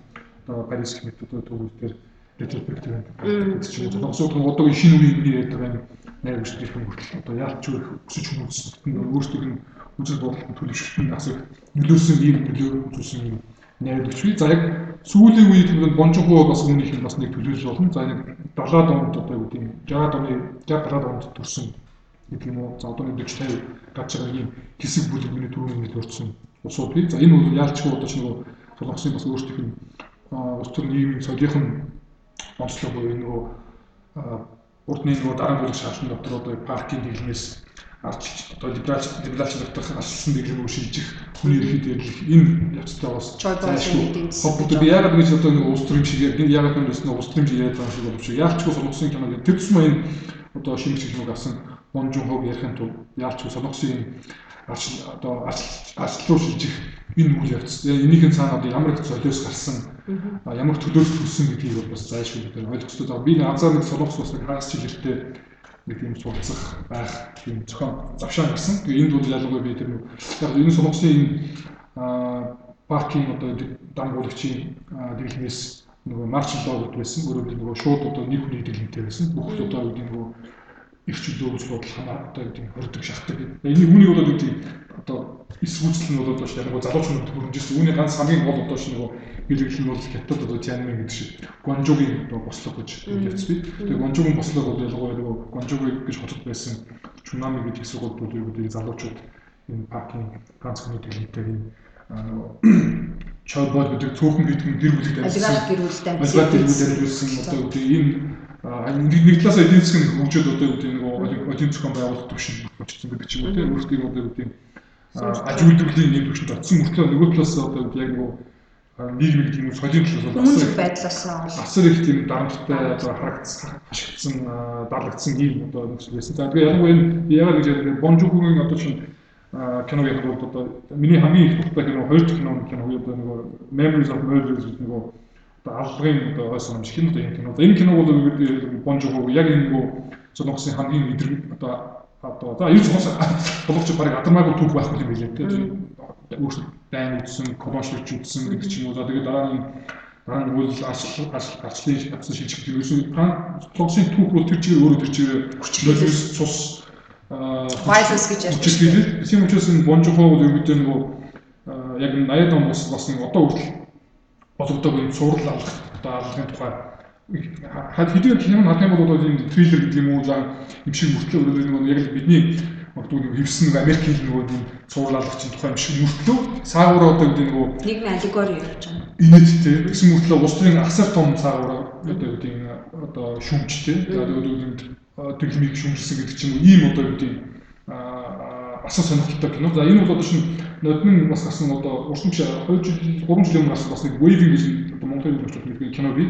одоо Парис мэт одоо төвүүд дээр ретроспектив гэдэг чинь солонгосууд нь одоо шинэ үеийн үеийн яриад байгаа найрагч гэх юм хүртэл одоо яалч их өсөж хүмүүс өөрсдөө нь үзэл бодолд төлөвшөлтөнд асар нөлөөсөн ийм нөлөө үзүүлсэн юм найрагч бий. За яг сүүлийн үед бол бонжохоо бас үүнийх нь бас нэг төлөвлөж болно. За нэг 70-аад онд одоо юу гэдэг нь 60-аад оны 60-70-аад онд төрсэн гэдэг юм уу. За одоо нэг 40 50 гарч байгаа ийм хэсэг бүлэгний төрөний нөлөөлсөн усууд бий. За энэ бол яалчгүй одоо ч нэг солонгосын бас өөрсдийнх нь улс төр нийгмийн соёлын онцлог буюу нөгөө урдны нөгөө дарамтлаг шаардсан доктор одоо паркийн дэглэмээс арчилж одоо либералч либералч доктор арчилсан дэглэмээр шилжих хүний эрхийг дэглэх энэ явцтай бас зайлшгүй. хоббот би яагаад гэж одоо нэг улс төрийн шиг яг яагаад нэг нэг улс төрийн яриад байгаа шиг боловч яалчгүй солонгосын кино гэдэг тэр тусмаа энэ одоо шинэ чиглэлийг авсан Бонжун хог ярихын тулд яалчгүй солонгосын арчил одоо арчлуу шилжих энэ үйл явц. Энийхэн цаана одоо ямар их золиос гарсан ямар төлөөс төрсөн гэдгийг бол бас зайлшгүй гэдэг ойлгохтой. За би азар нэг солонгос бас нэг хагас жилэртэй нэг юм сурцах байх тийм зохион завшаан гэсэн. Тэгээ энд бол ялангуяа би тэр нэг яг энэ солонгосын энэ паркинг одоо дамгуулагчийн дэглэмээс нөгөө маршал лоо гэдэг байсан. Өөрөөр хэлбэл нөгөө шууд одоо нэг хүний дэглэмтэй байсан. Бүх одоо үүдийн нөгөө их чөлөө үзэл бодол ханаа одоо гэдэг хордог шахдаг. Энийг үүнийг бол гэдэг одоо эсвүүцэл нь бол одоо яг залуучууд хөрөмжсөн. Үүний ганц хамгийн гол одоо ш нөгөө бэлэглэл нь бол хятад одоо Тяньмэн гэдэг шиг Гонжугийн одоо бослог гэж явц би. Тэгээ Гонжугийн бослог бол ялангуяа нөгөө Гонжуги гэж хотод байсан Чунами гэдэг сургууль бол юу гэдэг залуучууд энэ паркинг ганц хүний төлөвтэй энэ нөгөө чойбол гэдэг цөөхөн гэдэг гэр бүлэгт ажилласан. Алигарх гэр бүлтэй ажилласан. Алигарх гэр бүлтэй ажилласан одоо энэ нэг талаас эдийн засгийн хөгжөөд одоо гэдэг нэг эдийн засгийн байгууллага төвшин болчихсон гэдэг чинь үү өөрсдийн одоо гэдэг аж үйлдвэрлэлийн нэг төвшөнд очсон мөртлөө нөгөө талаас одоо яг нөгөө нийгмийн юм соёлын талаас бол асар байдлаас асар их тийм дарамттай одоо харагдсан ашигдсан дарлагдсан ийм одоо нөхцөл байсан. За тэгээ ялангуяа энэ яагаад гэж яг бонжухугийн одоо чинь киног яг бол одоо миний хамгийн их дуртай кино хоёр дахь кино кино одоо нөгөө Memories of Murder гэдэг нөгөө аллагын одоо ой санамж хин одоо энэ кино. Энэ кино бол Бонжого яг энэ нөгөө Солонгосын хамгийн мэдрэг одоо одоо за ер нь солонгоч барыг адармаагүй түүх байхгүй юм билээ тийм өөрсдөө дайн үзсэн, колончлж үзсэн гэдэг ч юм уу. За тэгээд дараа нь дараа нь үйл арчлын арчлын явсан шилжих гэдэг ерөөсөн солонгосын түүх бол тэр чигээр өөрөө тэр чигээр хүчлээс цус violence гэж байна. Тийм учраас энэ бонжохоо бол ерөөдөө нөгөө яг 80-аад он бас бас нэг одоо хүртэл бодогдоог энэ сурал авах одоо авлагын тухай хад хэдийн кино хадсан бол одоо энэ триллер гэдэг юм уу за юм шиг мөртлөө өөрөө нөгөө яг л бидний магадгүй нэг хевсэн нэг Америк хэл нөгөө юм цуурлаалагчийн тухай юм шиг мөртлөө цаагаараа одоо гэдэг нөгөө нийгмийн аллегори явж байгаа. Инээдтэй гэсэн мөртлөө улс төрийн асар том цаагаараа одоо гэдэг одоо шүмжтэй. За тэгээд дэглэмийг шүмжилсэн гэдэг ч юм уу ийм одоо гэдэг бас сонирхолтой кино. За энэ бол одоо шинэ нодны бас гарсан одоо урсан биш 2 жил 3 жилийн өмнө гарсан бас нэг Waving гэж одоо Монголын хөгжүүлэлт нэг кино бий.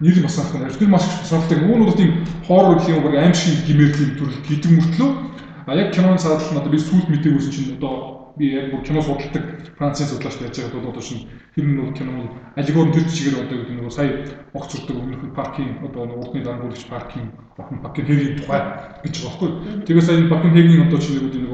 Нэр бас нь. Тэр маш их сонирхолтой. Нь бол тийм хоррор гэх юм уу аим шиг гимээр тийм төрөл гэдэг мөртлөө а яг киноны саадал нь одоо би сүүлд мэдээгүйсэн чинь одоо би яг бүр кино судалдаг Францын судлаач байж байгаа бол одоо шинэ тэр нь бол кино бол алигор тэр чигээр одоо гэдэг нэг сая огц зурдаг өмнөх паркинг одоо урдны дарангуулагч паркинг Бахан Бакенхегийн тухай гэж байгаа байхгүй. Тэгээ сая Бакенхегийн одоо чинь нэг нэг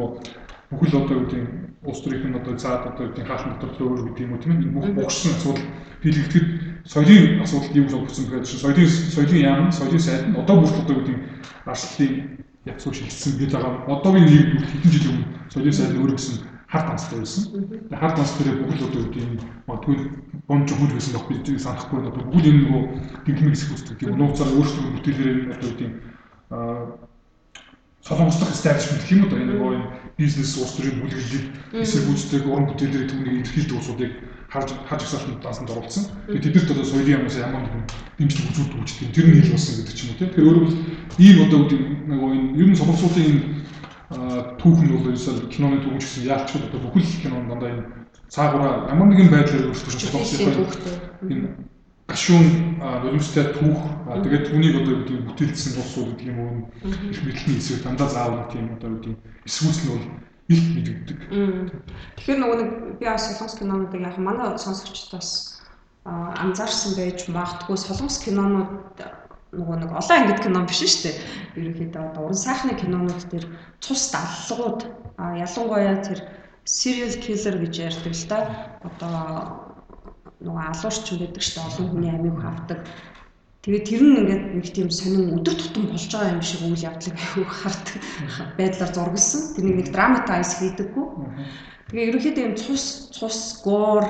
бүхэл одоо гэдэг улс төрийн одоо цаад одоо гэдэг хаалтан дотор өөр гэдэг юм уу тийм ээ бүх богшсон асуудал дийлэгдэхэд соёлын асуудал юу болсон гэхээр соёлын соёлын яам соёлын сайд нь одоо бүрт одоо гэдэг арслын ягцуу шилжсэн гэж байгаа. Одоогийн нэг хэдэн жилийн өмнө соёлын сайд өөрөө гэсэн хар танстай байсан. Хар танс дээр бүхэл одоо юм магадгүй бонж хөл байсан яг би санахгүй байна. Бүгд энэ нөгөө гинхмиг хэсэг үүсдэг тийм нууцаар өөрсдөө бүтээлээр одоо юм солонгослох establishment гэх юм уу одоо энэ нөгөө бизнес улс төрийн бүлэглэлийг эсрэг гүйцэтгэх уран бүтээлээр түүнийг илэрхийлдэг улсуудыг харж харж ихсаалтанд даасанд оруулсан. Тэгээд тэднэрт одоо соёлын ямаас ямар нэгэн дэмжлэг үзүүлдэг үүсдэг. Тэр нь ил болсон гэдэг ч юм уу тийм. Тэгэхээр өөрөөр ийм одоо нөгөө энэ ер нь солонгосуудын энэ түүх нь бол ерөөсөө киноны түүх гэсэн яалч одоо бүхэл кинонд дандаа энэ цаагаараа ямар нэгэн байдлаар өөрсдөө солонгосын энэ гашуун нулимстай түүх тэгээд түүнийг одоо гэдэг бүтээлсэн улсууд гэдэг юм уу их мэдлэгийн эсрэг дандаа заавал тийм одоо гэдэг эсвүүц нь бол их мэдэгддэг. Тэгэхээр нөгөө нэг би бас солонгос кинонуудыг яг манай сонсогчдоос анзаарсан байж магадгүй солонгос кинонууд нөгөө нэг олон ангид кино биш шүү дээ. Ерөнхийдөө одоо уран сайхны кинонууд дээр цус даллгууд ялангуяа тэр serial killer гэж ярьдаг л да. Одоо нөгөө алуурчин байдаг шүү дээ. Олон хүний амийг хавдаг. Тэгээд тэр нь ингээд нэг тийм сонин өдөр тутам болж байгаа юм шиг үйл явдлыг аягүй хардаг байдлаар зургалсан. Тэрнийг нэг драматайз хийдэггүй. Тэгээ ерөнхийдөө юм цус цус гоор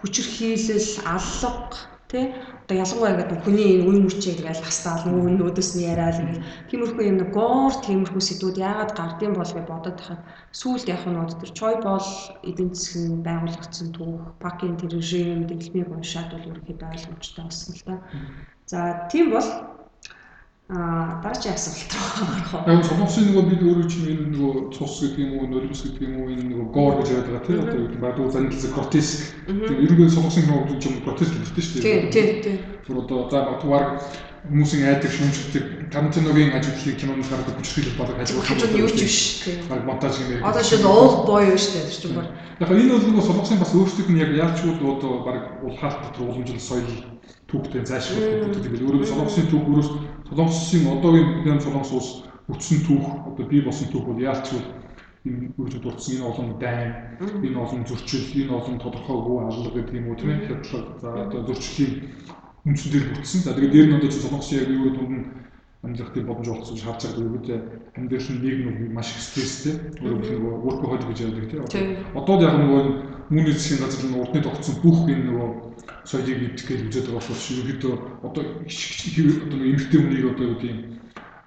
хүчирхийлэл аллаг тий одоо ялангуяа ингээд хүний энэ үн мөчийг ингээл хастаал нөгөө нөөдөөс нь яриад ингээл тиймэрхүү юм нэг гоор тиймэрхүү сэдвүүд яагаад гардыг бол гэж бодоод тахад сүүлд яг нь тэр чой бол эдийн засгийн байгуулагдсан түүх пакийн тэр режим дэлгмийг уншаад бол ерөөхдөө ойлгомжтой болсон л да. За тийм бол А дараагийн асуулт руу орох уу? Яг солонгосын нөгөө бид өөрөө чинь энэ нөгөө цус гэдэг юм уу, нулимс гэдэг юм уу, энэ нөгөө гоор гэж яриад байгаа тийм одоо юу бадуу занилсан гротеск. Тэгээ ерөнхийдөө солонгосын нөгөө чинь гротеск гэдэг шүү дээ. Тийм, тийм, тийм. Тэр одоо за батуугаар хүмүүсийн айдаг шүүмжлэлтэй Тарантиногийн ажиглалыг кинонд гаргаж хүчрхийлэл болог хажуу хажуу нь юу ч биш. Баг монтаж юм яг. Одоо чинь old boy шүү дээ чинь баг. Яг энэ бол нөгөө солонгосын бас өөрсдөө нь яг яалч бол одоо баг улхаалт дотор уламжлал соёл түүхтэй зайлшруулах гэдэг юм. Өөрөөр солонгосын түүх өөрөөс солонгосын одоогийн бүхэн солонгос улс өтсөн түүх одоо бий болсон түүх бол яалч бол энэ үржид дурдсан энэ олон дайн, энэ олон зөрчил, энэ олон тодорхойгүй алга гэдэг юм уу тийм ээ хядлага за одоо зөрчлийн үндсэн дээр бүтсэн. За тэгээд дээр нь одоо солонгосын яг юу дунд нь амьдрах тийм боломж олгосон харж байгаа юу гэдэг амьдрал нийгэм нь маш их стресстэй. Өөрөөр хэлбэл workaholic гэж ярьдаг тийм. Одоо яг нөгөө үүний засгийн газар нь урдны тогтсон бүх энэ нөгөө соёлыг идэх гэж үзээд байгаа учраас ерөөдөө одоо одоо эмэгтэй хүнийг одоо юу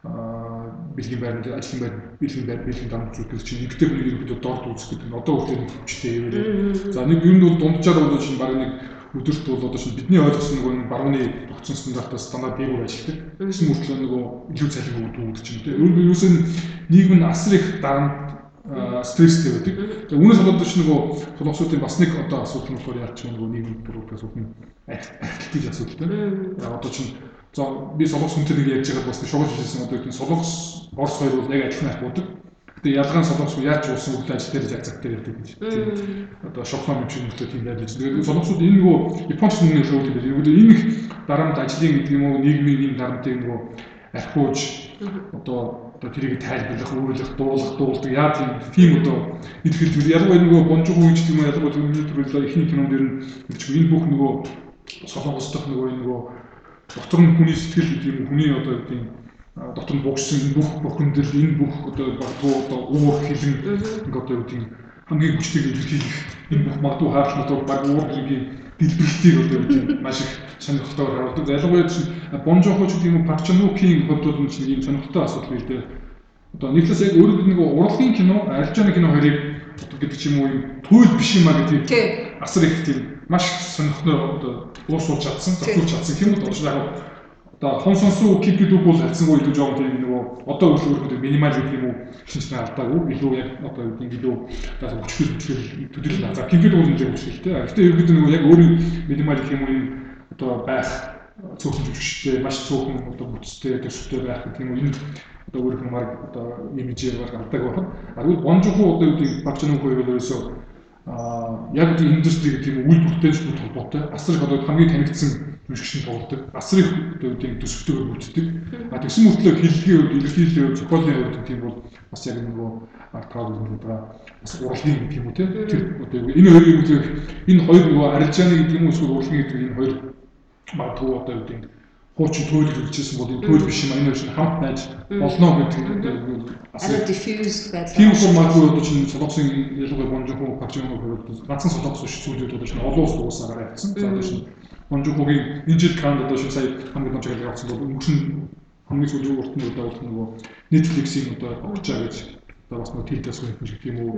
аа бэлгийн байранд ажлын байр бэлгийн байр бэлгийн дамжуулдаг чинь эмэгтэй хүнийг ерөөдөө дорд үзэх гэдэг нь одоо хүртэл нэг хүчтэй юм. За нэг юм бол дунджаар бол чинь баг нэг өдөрт бол одоо чинь бидний ойлгосон нөгөө нэг барууны тогтсон стандартаас стандарт дээгүүр ажилладаг. Гэсэн мөртлөө нөгөө илүү цалин өгдөг гэдэг чинь тийм. Ерөөсөө нийгэм нь асар их дарамт стресстэй байдаг. Тэгээ үүнээс болоод ч нөгөө солонгосуудын бас нэг одоо асуудал нь болохоор яач нөгөө нийгэм бүрүүд асуудал нь архитектурын асуудалтай. Одоо чинь за би солонгос хүнтэй нэг ярьж байгаад бас шугаж хэлсэн одоо тийм солонгос Орос хоёр бол яг адилхан архиудаг. Гэтэ ялгаан солонгос яаж уусан үйл ажил дээр яг цаг дээр ярьдаг гэж. Одоо шоклон юм шиг мөртөө тийм байдаг. Тэгээд солонгосууд энэ нөгөө Японч нүний шоуд юм байна. Энэ их дарамт ажлын гэдэг юм уу нийгмийн энэ дарамтыг нөгөө архиуж одоо одоо тэрийг тайлбарлах, өөрлөх, дуулах, дуулдаг яа тийм тийм одоо идэвхтэй зүйл ялангуяа нөгөө бонжог үеч тийм ялангуяа түрүүний төрөл ихний кинонд дэр нь энэ бүх нөгөө солонгос дох нөгөө нөгөө дотор нь хүний сэтгэл гэдэг юм хүний одоо тийм дотор нь бугсан энэ бүх бохиндэл энэ бүх одоо багтуу одоо уур хилэн ингээ одоо юу тийм хамгийн хүчтэйг илэрхийлэх энэ бүх магадгүй хаалт одоо баг уур хилэнгийн дэлбэрэлтийг одоо юу тийм маш их сонирхолтойгоор харуулдаг. Ялангуяа чинь бонжохоч гэдэг юм Парчанукийн бодлол нь чинь ийм сонирхолтой асуудал бий дээ. Одоо нийтлээс яг өөрөө нэг урлагийн кино, арилжааны кино хоёрыг гэдэг ч юм уу юм туйл биш юм а гэдэг асар их тийм маш сонирхолтой одоо уусуулж чадсан, зохиулж чадсан юм уу яг одоо хон сонсуу кипид үг бол хайцсангүй илүү жоохон тийм нөгөө одоо үл өөрөөр минимал гэх юм уу шинжтэй алдаагүй илүү яг одоо юу гэдэг илүү одоо өчгөл өчгөл төдийлөл за кипид үг л өчгөлтэй. Гэхдээ ерөөд нөгөө яг өөрийн минимал гэх юм уу энэ одоо байх цөөхөн жүжигчтэй маш цөөхөн одоо бүтцтэй төсөвтэй байх гэх юм уу энэ одоо өөрөөр хэлбэл одоо имижээр баг авдаг байна. А тэгвэл бонжухуу одоо юу гэдэг багч нөхөр бол ерөөсөө а яг тийм индустри гэдэг юм үйл бүтээлчтэй холбоотой асар их одоо хамгийн танигдсан асар их одоо тийм төсөвтэйгээр үлддэг. А тэгсэн мөртлөө хэллэгийн үед илэрхийллийн үед зохиолын үед тийм бол бас яг нөгөө арт таавал гэдэг бас урлагийн гэдэг юм уу тийм тэр одоо энэ хоёр юм үзэх энэ хоёр нөгөө арилжааны гэдэг юм уу эсвэл урлагийн гэдэг энэ хоёр магадгүй одоо юу гэдэг хуучин туйл хэрэгжижсэн бол энэ туйл биш юм энэ шиг хамт байж болно гэдэг арай diffuse байдлаар тийм форматгүй одоо чинь солонгосын ялангуяа бонжохоо пачино хувьд ганцхан солонгос биш зүйлүүд одоо чинь олон улс уусаараа явцсан. За одоо чинь бонжохогийн энэ жил канд одоо чинь сая хамгийн том чиглэл авсан бол өнгөрсөн хамгийн сүүлийн урт нь одоо нөгөө Netflix-ийн одоо огчаа гэж одоо бас нөгөө хүн гэх юм уу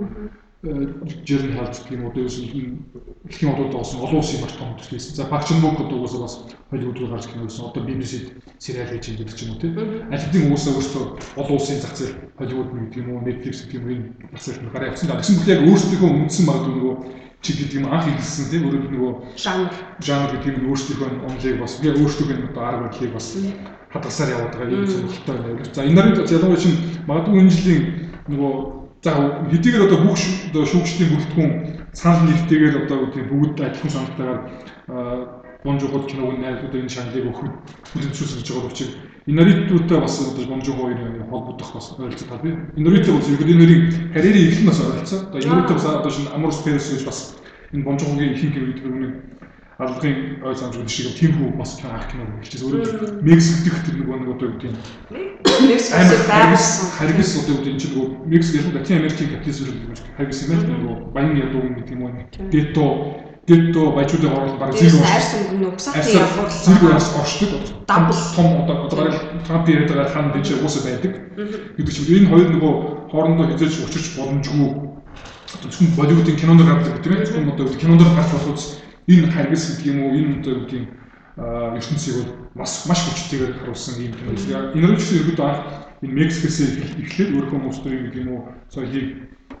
жирэн халж гэх юм одоо дэлхийн одууд болсон олон улсын маш том төслөөсөн. За Park Chan-wook одоо уусаа бас Hollywood руу гарч киносэн. Одоо BBC сериал хийж байгаа ч юм уу тийм. Аль хэдийн уусаа өөрсдөө олон улсын зах зээл Hollywood гэдэг юм уу Netflix гэдэг юм энэ зах зээл гараа явсан. Тэгсэн мэт яг өөрсдийнхөө үндсэн магадгүй нөгөө чиг гэдэг юм анх хэлсэн тийм өөрөө нөгөө жанр. жанр гэдэг юм өөрсдийнхөө онлыг бас би өөрсдөө одоо арга барилыг бас хадгалсаар яваад байгаа юм сонирхолтой байна. За энэ нарыг ялангуяа чинь магадгүй энэ жилийн нөгөө За хэдийгээр одоо бүх шүүгчдийн бүрэлдэхүүн санал нэгтэйгээр одоо тийм бүгд адилхан саналтайгаар бонжоход киног найз одоо энэ шаналыг өгөх хүлэмжшүүлж байгаа учраас нарийнтуудтай бас одоо бонжохо хоёрын холбогдох бас ойлцоо тал би. Энэ нарийнтай бас ерөөд энэ нэрийн карьерийн эхлэн бас ойлцоо. Одоо нарийнтай бас одоо шинэ Амурс Перес гэж бас энэ бонжохогийн ихэнх юм гэдэг нь албаны ой өгөх шиг тийм хүү бас анх кино хэлчихсэн. Өөрөө Мексик дэх тэр нөгөө нэг одоо юу гэдэг Мексик байгуулсан. Харгис одоо юу гэдэг чинь Мексик яг Латин Америкийн капитализм гэдэг юм харгис юм байна. Баян ядуу гэдэг юм уу. Дето Дето баячуудыг оруулах баг зэрэг арьс өнгө нөгөө усаатын явуулсан. Зэрэг арьс оршдог. Дабл том одоо бараг Трамп яриад байгаа хан дэж уусаа байдаг. Гэдэг чинь энэ хоёр нөгөө хоорондоо хязгаарч учирч боломжгүй зөвхөн Болливуудын кинонд гардаг тийм ээ. Зөвхөн одоо кинонд гарч болохоос энэ харгас гэдэг юм уу энэ одоо гэдэг ертөнцийг бол маш маш хүчтэйгээр харуулсан юм кино. Энэ рүү ч ерөөдөө анх энэ Мексикээс эхлээд өөрөө хүмүүстэй гэдэг юм уу соёлыг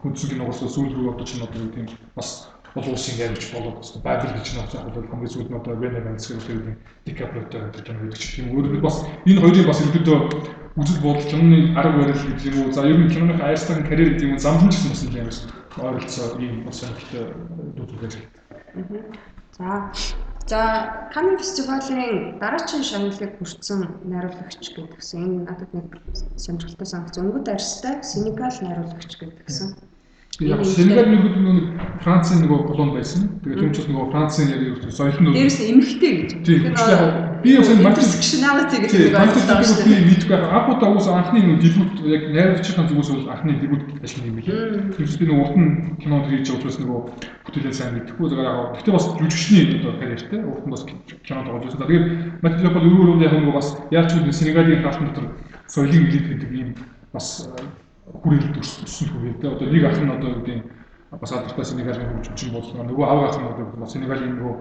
хүндсэн киногоос сүүл рүү одоо чинь одоо гэдэг юм бас улсын гэрч болоод бас Бабл гэж заах бол хамгийн сүүлд нь одоо Венеганс гэдэг Дикапротой гэдэг юм гэдэг чинь өөрөө бас энэ хоёрын бас ерөөдөө үзэл бодол киноны арга барил гэдэг юм уу за ер нь киноны айрстан карьер гэдэг юм замхан гэсэн бас юм ойролцоо ийм бас сонирхолтой дүүтүүлээ. За. За, Канн фестивалийн дараагийн шагналыг хүртсэн найруулагч гэдгсэн. Энэ надад нэг сонирхолтой санагц. Өнгөд арьстай Сенегал найруулагч гэдгсэн. Яг Сенегал нэг нэг Францын нөгөө колон байсан. Тэгээд түн ч нөгөө Францын яг соёл нь Дээрээс эмхтэй гэж. Тийм. Би энэ marginality гэдэг дээ. Би мэдгүй байгаа. Апута уус анхны нөгөө дебют яг найруулагчийн зүгээс бол анхны дебют ажил юм билээ. Тэрс би нөгөө урд нь кинонд хийж байгаа учраас нөгөө бүтээлээ сайн мэдэхгүй яг. Гэхдээ бас жүжигчний одоо карьертэй урд нь бас кино тоглож байсан. Тэгээд Матило бол өөр өөр яг нөгөө бас яаж ч Сенегалийн хаалтан дотор соёлын элит гэдэг ийм бас хүрээлэлд өссөн хүүгээ тэ одоо нэг ах нь одоо юу гэдэг бас алдартай Сенегалийн хөгжимчин болсон нөгөө аваа ах нь одоо Сенегалийн нөгөө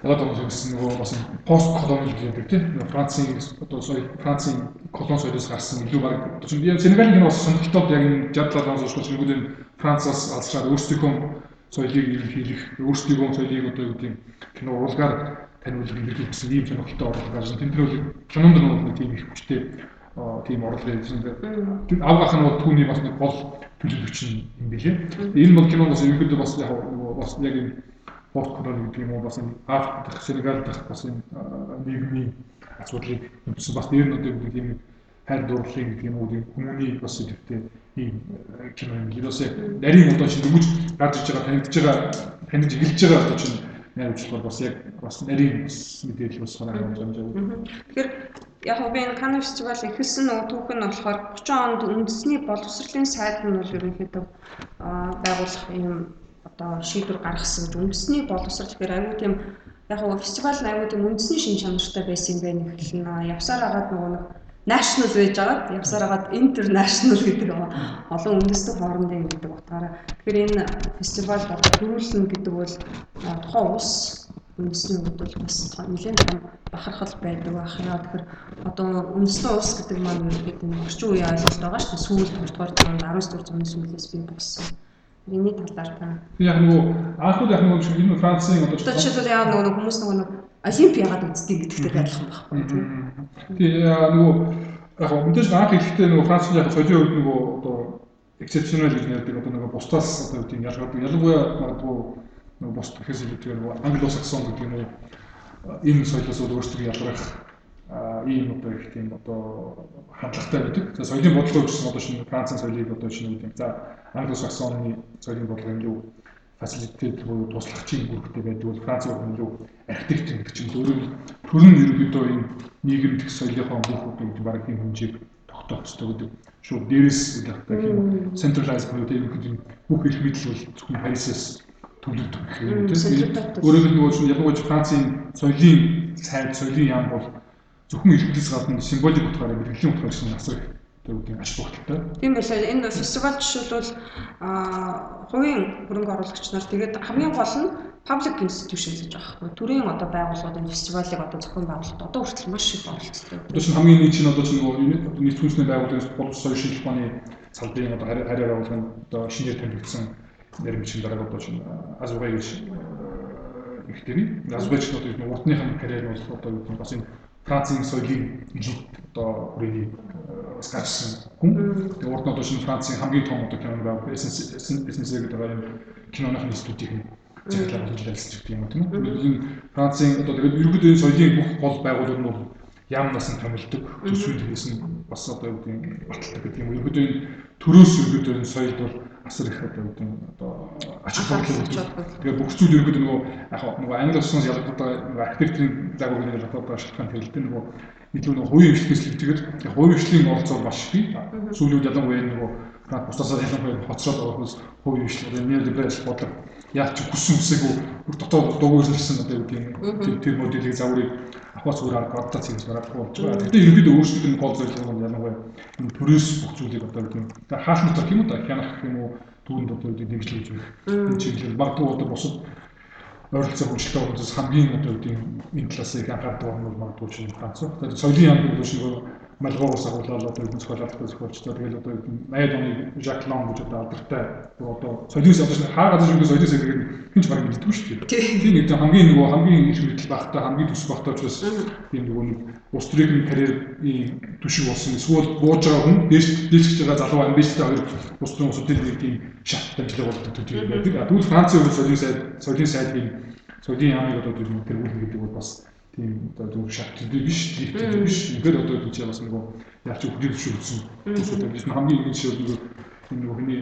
байгаа гэсэн нөгөө бас пост колони гэдэг тийм. Францын одоо сая Францын колон соёлоос гарсан илүү баг. Одоо чинь Сенегалийн кино бас сонирхолтой яг энэ 60 70 оноос хойш нөгөө Францаас алсчаад өөрсдийнхөө соёлыг илэрхийлэх өөрсдийнхөө соёлыг одоо юу гэдэг кино урлагаар таниулах илэрхийлэх гэсэн ийм сонирхолтой орлого гарсан. Тэмдэглэл кинонд нэг тийм их хүчтэй тийм орлого хийсэн. Тэр авгах нь бол түүний бас нэг гол төлөвлөгч юм билээ. Энэ бол киноноос ерөнхийдөө бас яг бас яг энэ пост колони гэдэг юм уу бас Африк дах Сенегал дах бас энэ нийгмийн асуудлыг өмсөн бас нэр одоо нэг юм хайр дурлалын гэдэг юм уу тийм хүмүүний бас идэвхтэй ийм кино юм. Ерөөсөө нарийн одоо чинь дөнгөж гарч иж байгаа танигдж байгаа танигж эхэлж байгаа одоо чинь найруулж бол бас яг бас нарийн мэдээлэл бас хараа болж байгаа. Тэгэхээр яг би энэ Канн фестивал эхэлсэн нөгөө түүх нь болохоор 30 онд үндэсний боловсролын сайд нь бол ерөнхийдөө байгуулах юм одоо шийдвэр гаргасан үндэсний боловсрол гэхээр аюу тийм яг нь фестивал аюу тийм үндэсний шин чанартай байсан юм байна гэхэл явсаар агаад нөгөө нэг national байж байгаад явсаар агаад international гэдэг олон үндэстэн хоорондын гэдэг утгаараа. Тэгэхээр энэ фестивал одоо төрүүлнэ гэдэг бол тухайн улс үндэсний үед бол бас нэлээд том бахархал байдаг байх яа тэгэхээр одоо үндэстэн улс гэдэг маань ерөөд энэ орчин үеийн ойлголт байгаа шүү дээ. Сүүл 20 дугаар зуунд 19 дугаар зууны сүүлээс бий болсон Миний талаар та. Яг нөгөө анхуд яг нөгөө энэ Францын одоо жишээлбэл яг нөгөө хүмүүс нөгөө Олимп яагаад үздэг гэдэгтэй адилхан байхгүй тийм. Тий нөгөө яг мэдээж анх ихтэй нөгөө Францын яг соёлын үед нөгөө одоо exceptional гэж нэрдэг одоо нөгөө бусдаас одоо тийм ялгаад ялангуяа магадгүй нөгөө бусд гэхээс илүү нөгөө англосаксон гэдэг юм уу энэ соёлоос өөрсдөө ялгарх ийм одоо их тийм одоо хандлагатай байдаг. За соёлын бодлого гэсэн одоо шинэ Францын соёлыг одоо шинэ юм. За Англи-Саксоны соёлын бодлого илүү фасилитет буюу туслагчийн бүрхтэй байдаг бол Франц бол илүү архитект гэдэг чинь өөрөө төрн ерөнхийдөө энэ нийгэмдх соёлынхоо бүхүүд гэдэг баг тийм хэмжээг тогтооцдог гэдэг. Шууд дээрээс гэх юм centralized буюу тийм бүх эрх мэдэл бол зөвхөн Парисаас төвлөрдөг гэх юм тийм. Өөрөөр хэлбэл ялангуяа Францын соёлын сайд соёлын яам бол зөвхөн илтгэс гадна символик утгаараа мэрэгжлийн утгаар гэсэн асар их төвдийн ач холбогдолтой. Тийм байлаа. Энэ фестивал жишээлбэл а хувийн хөрөнгө оруулагч нар тэгээд хамгийн гол нь public institution гэж байгаа байхгүй. Төрийн одоо байгууллагууд энэ фестивалыг одоо зохион байгуулалт одоо хүртэл маш их оролцдог. Одоо чинь хамгийн нэг чинь одоо чинь нөгөө нийт хүнсний байгууллагаас боловс соёлын шинжилгээ ухааны салбарын одоо хараа байгууллагын одоо шинээр томилгдсон нэрмжийн дараа одоо чинь гэж ихтэй. Нь одоо уртныхан карьер нь бол одоо бас энэ Францын соёлын жилд одоо хүрээний бас гарсан хүн. Тэгээ урд нь одоо шинэ Францын хамгийн том одоо кино байг бизнес гэдэг байгаа юм киноны захиалга болж ажиллаж байгаа юм тийм үү. Энэ Францын одоо тэгээд ерөнхийдөө энэ соёлын бүх гол байгууллагууд нь яамнаас нь томилдог. Төрөөс нь бас одоо юу гэдэг баталдаг гэдэг юм. Ерөнхийдөө энэ төрөөс ерөнхийдөө энэ соёлд бол асар их одоо одоо ач холбогдол. Тэгээ бүх зүйл ерөнхийдөө нөгөө яг нөгөө англи улсаас ялгагддаг нөгөө архитектурын загварыг ялгагддаг шалтгаан тэрэлдэн нөгөө илүү нөгөө хувийн хвшлээс л тэгээд хувийн хвшлийн оролцоо маш бий. Сүүлүүд ялангуяа нөгөө бусдаас ялангуяа хоцроод байгаа хүмүүс хувийн хвшил неолиберал бодлого яаж ч хүссэн үсээгүй дотоод дугуйлсан одоо юу гэдэг тэр модулийг загварыг зүгээр арга бодож хийж гаргахгүй болж байгаа. Гэхдээ ерөнхийдөө өөрсдөө энэ гол зорилго нь ялангуяа энэ төрөөс бүх зүйлийг одоо гэдэг нь. Хаалт төр юм уу да хянах юм уу? Түүнд одоо юу дэмжлэж өгөх энэ чиглэл магадгүй одоо бусад ойролцоо хөгжилтэй хүмүүс хамгийн одоо гэдэг энэ талаас их анхаардаг юм бол магадгүй чинь Франц. Тэгэхээр соёлын яам гэдэг нь шинэ Малгоос агуулаад одоо юу зохиолалт зохиолчтой тэгэл одоо 80-ад оны Жак Лон гэж одоо алдартай одоо соёлын одоо шинэ хаа газар шинэ соёлын сэдвийг хинч баг мэддэггүй шүү дээ. Тийм нэг хамгийн нөгөө хамгийн их мэдл багтаа хамгийн төс багтаа учраас тийм нөгөө нэг ус төрийн карьерийн түшиг болсон эсвэл бууж байгаа хүн дээш дээшж байгаа залуу амбицтай хоёр ус төрийн усуудын нэг тийм шаттай ажил болдог төдий байдаг. Тэгвэл Францын хувьд соёлын сайд соёлын сайдын соёлын яамыг одоо тэргүүлнэ гэдэг бол бас тийм одоо зөв шат төдий биш, төдий биш. Ингээд одоо гэж бас нөгөө яаж хөдөл зөвшөөрсөн. Төсөөд биш хамгийн их жишээ нөгөө нөгөө хүний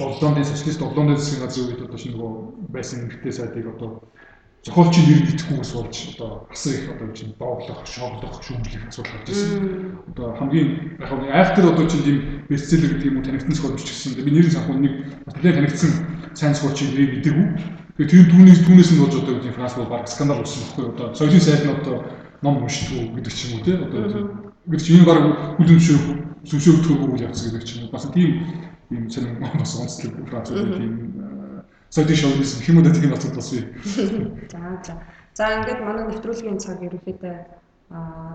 Олондын социалист Олондын засгийн газрын үед одоо шинэ нөгөө байсан эмгтэй сайдыг одоо зохиолчийн нэр итгэхгүйс болж одоо асар их одоо чинь дооглох, шоглох, шүүмжлэх асуудал гарч ирсэн. Одоо хамгийн яг нь айхтар одоо чинь тийм бестселлер гэдэг юм уу танигдсан зохиолч гэсэн. Би нэрийн санхүү нэг бас нэлээд танигдсан сайн зохиолчийн нэрийг мэдээгүй. Тэгээ тэр түүнээс түүнээс нь болж одоо тийм Франц бол баг скандал болсон байхгүй одоо соёлын сайд нь одоо ном уншдгүй гэдэг ч юм уу тий одоо гэдэг чинь энэ баг хүлэн зөвшөөрөх зөвшөөрөгдөхөөр явц гэдэг ч юм уу бас тийм ийм сонир бас онцлог Франц тийм соёлын шоунес гэх юм уу тийм асуудал бас бий. За за. За ингээд манай нэвтрүүлгийн цаг ерөөхдөө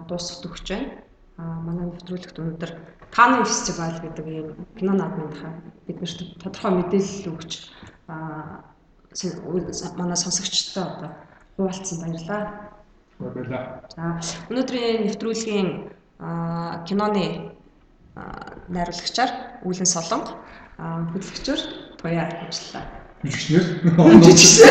дуусах төгсөж байна. А манай нэвтрүүлэгт өнөөдөр Канн фестивал гэдэг ийм кино наадмынхаа биднэрт тодорхой мэдээлэл өгч манай сонсогчтой одоо хуваалцсан баярлалаа. Баярлалаа. За өнөөдрийн нэвтрүүлгийн киноны найруулагчаар Үлэн Солонго хөтлөгчөөр туяа ажиллаа. Жүжигчнэр.